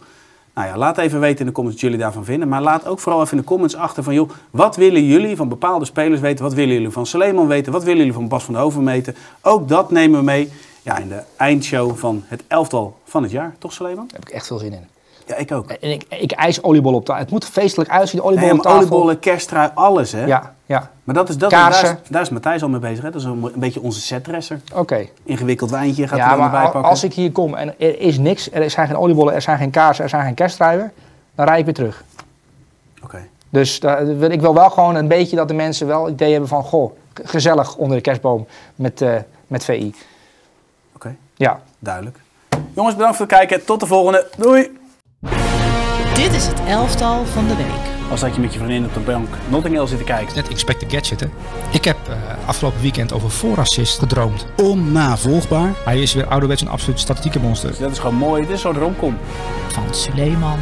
Speaker 1: Nou ja, laat even weten in de comments wat jullie daarvan vinden. Maar laat ook vooral even in de comments achter van... joh, wat willen jullie van bepaalde spelers weten? Wat willen jullie van Suleiman weten? Wat willen jullie van Bas van der Hoven weten? Ook dat nemen we mee ja, in de eindshow van het elftal van het jaar. Toch, Suleiman?
Speaker 3: Daar heb ik echt veel zin in.
Speaker 1: Ja, ik ook.
Speaker 3: En ik, ik eis oliebol op tafel. Het moet feestelijk uitzien,
Speaker 1: Nee,
Speaker 3: oliebol op
Speaker 1: maar
Speaker 3: tafel.
Speaker 1: oliebollen, kersttrui, alles hè?
Speaker 3: Ja, ja.
Speaker 1: Maar dat is, dat,
Speaker 3: Kaarsen.
Speaker 1: daar, is, daar is Matthijs al mee bezig. Hè? Dat is een, een beetje onze setdresser.
Speaker 3: Oké.
Speaker 1: Ingewikkeld wijntje gaat
Speaker 3: Ja,
Speaker 1: er erbij
Speaker 3: al-
Speaker 1: pakken.
Speaker 3: als ik hier kom en er is niks, er zijn geen oliebollen, er zijn geen kaarsen, er zijn geen kerstdruiven, dan rijd ik weer terug.
Speaker 1: Oké.
Speaker 3: Dus wil- ik wil wel gewoon een beetje dat de mensen wel het idee hebben van, goh, gezellig onder de kerstboom met, eh, met VI.
Speaker 1: Oké,
Speaker 3: Ja.
Speaker 1: duidelijk. Jongens, bedankt voor het kijken. Tot de volgende. Doei!
Speaker 2: Dit is het elftal van de week.
Speaker 1: Als dat je met je vriendin op de bank Notting Hill zit te kijken.
Speaker 4: Net Inspect the Gadget, hè. Ik heb eh, afgelopen weekend over voorassist gedroomd.
Speaker 1: Onnavolgbaar.
Speaker 4: Hij is weer ouderwets een absoluut statistieke monster.
Speaker 1: Dus dat is gewoon mooi. Dit is zo'n romcom.
Speaker 2: Van Suleiman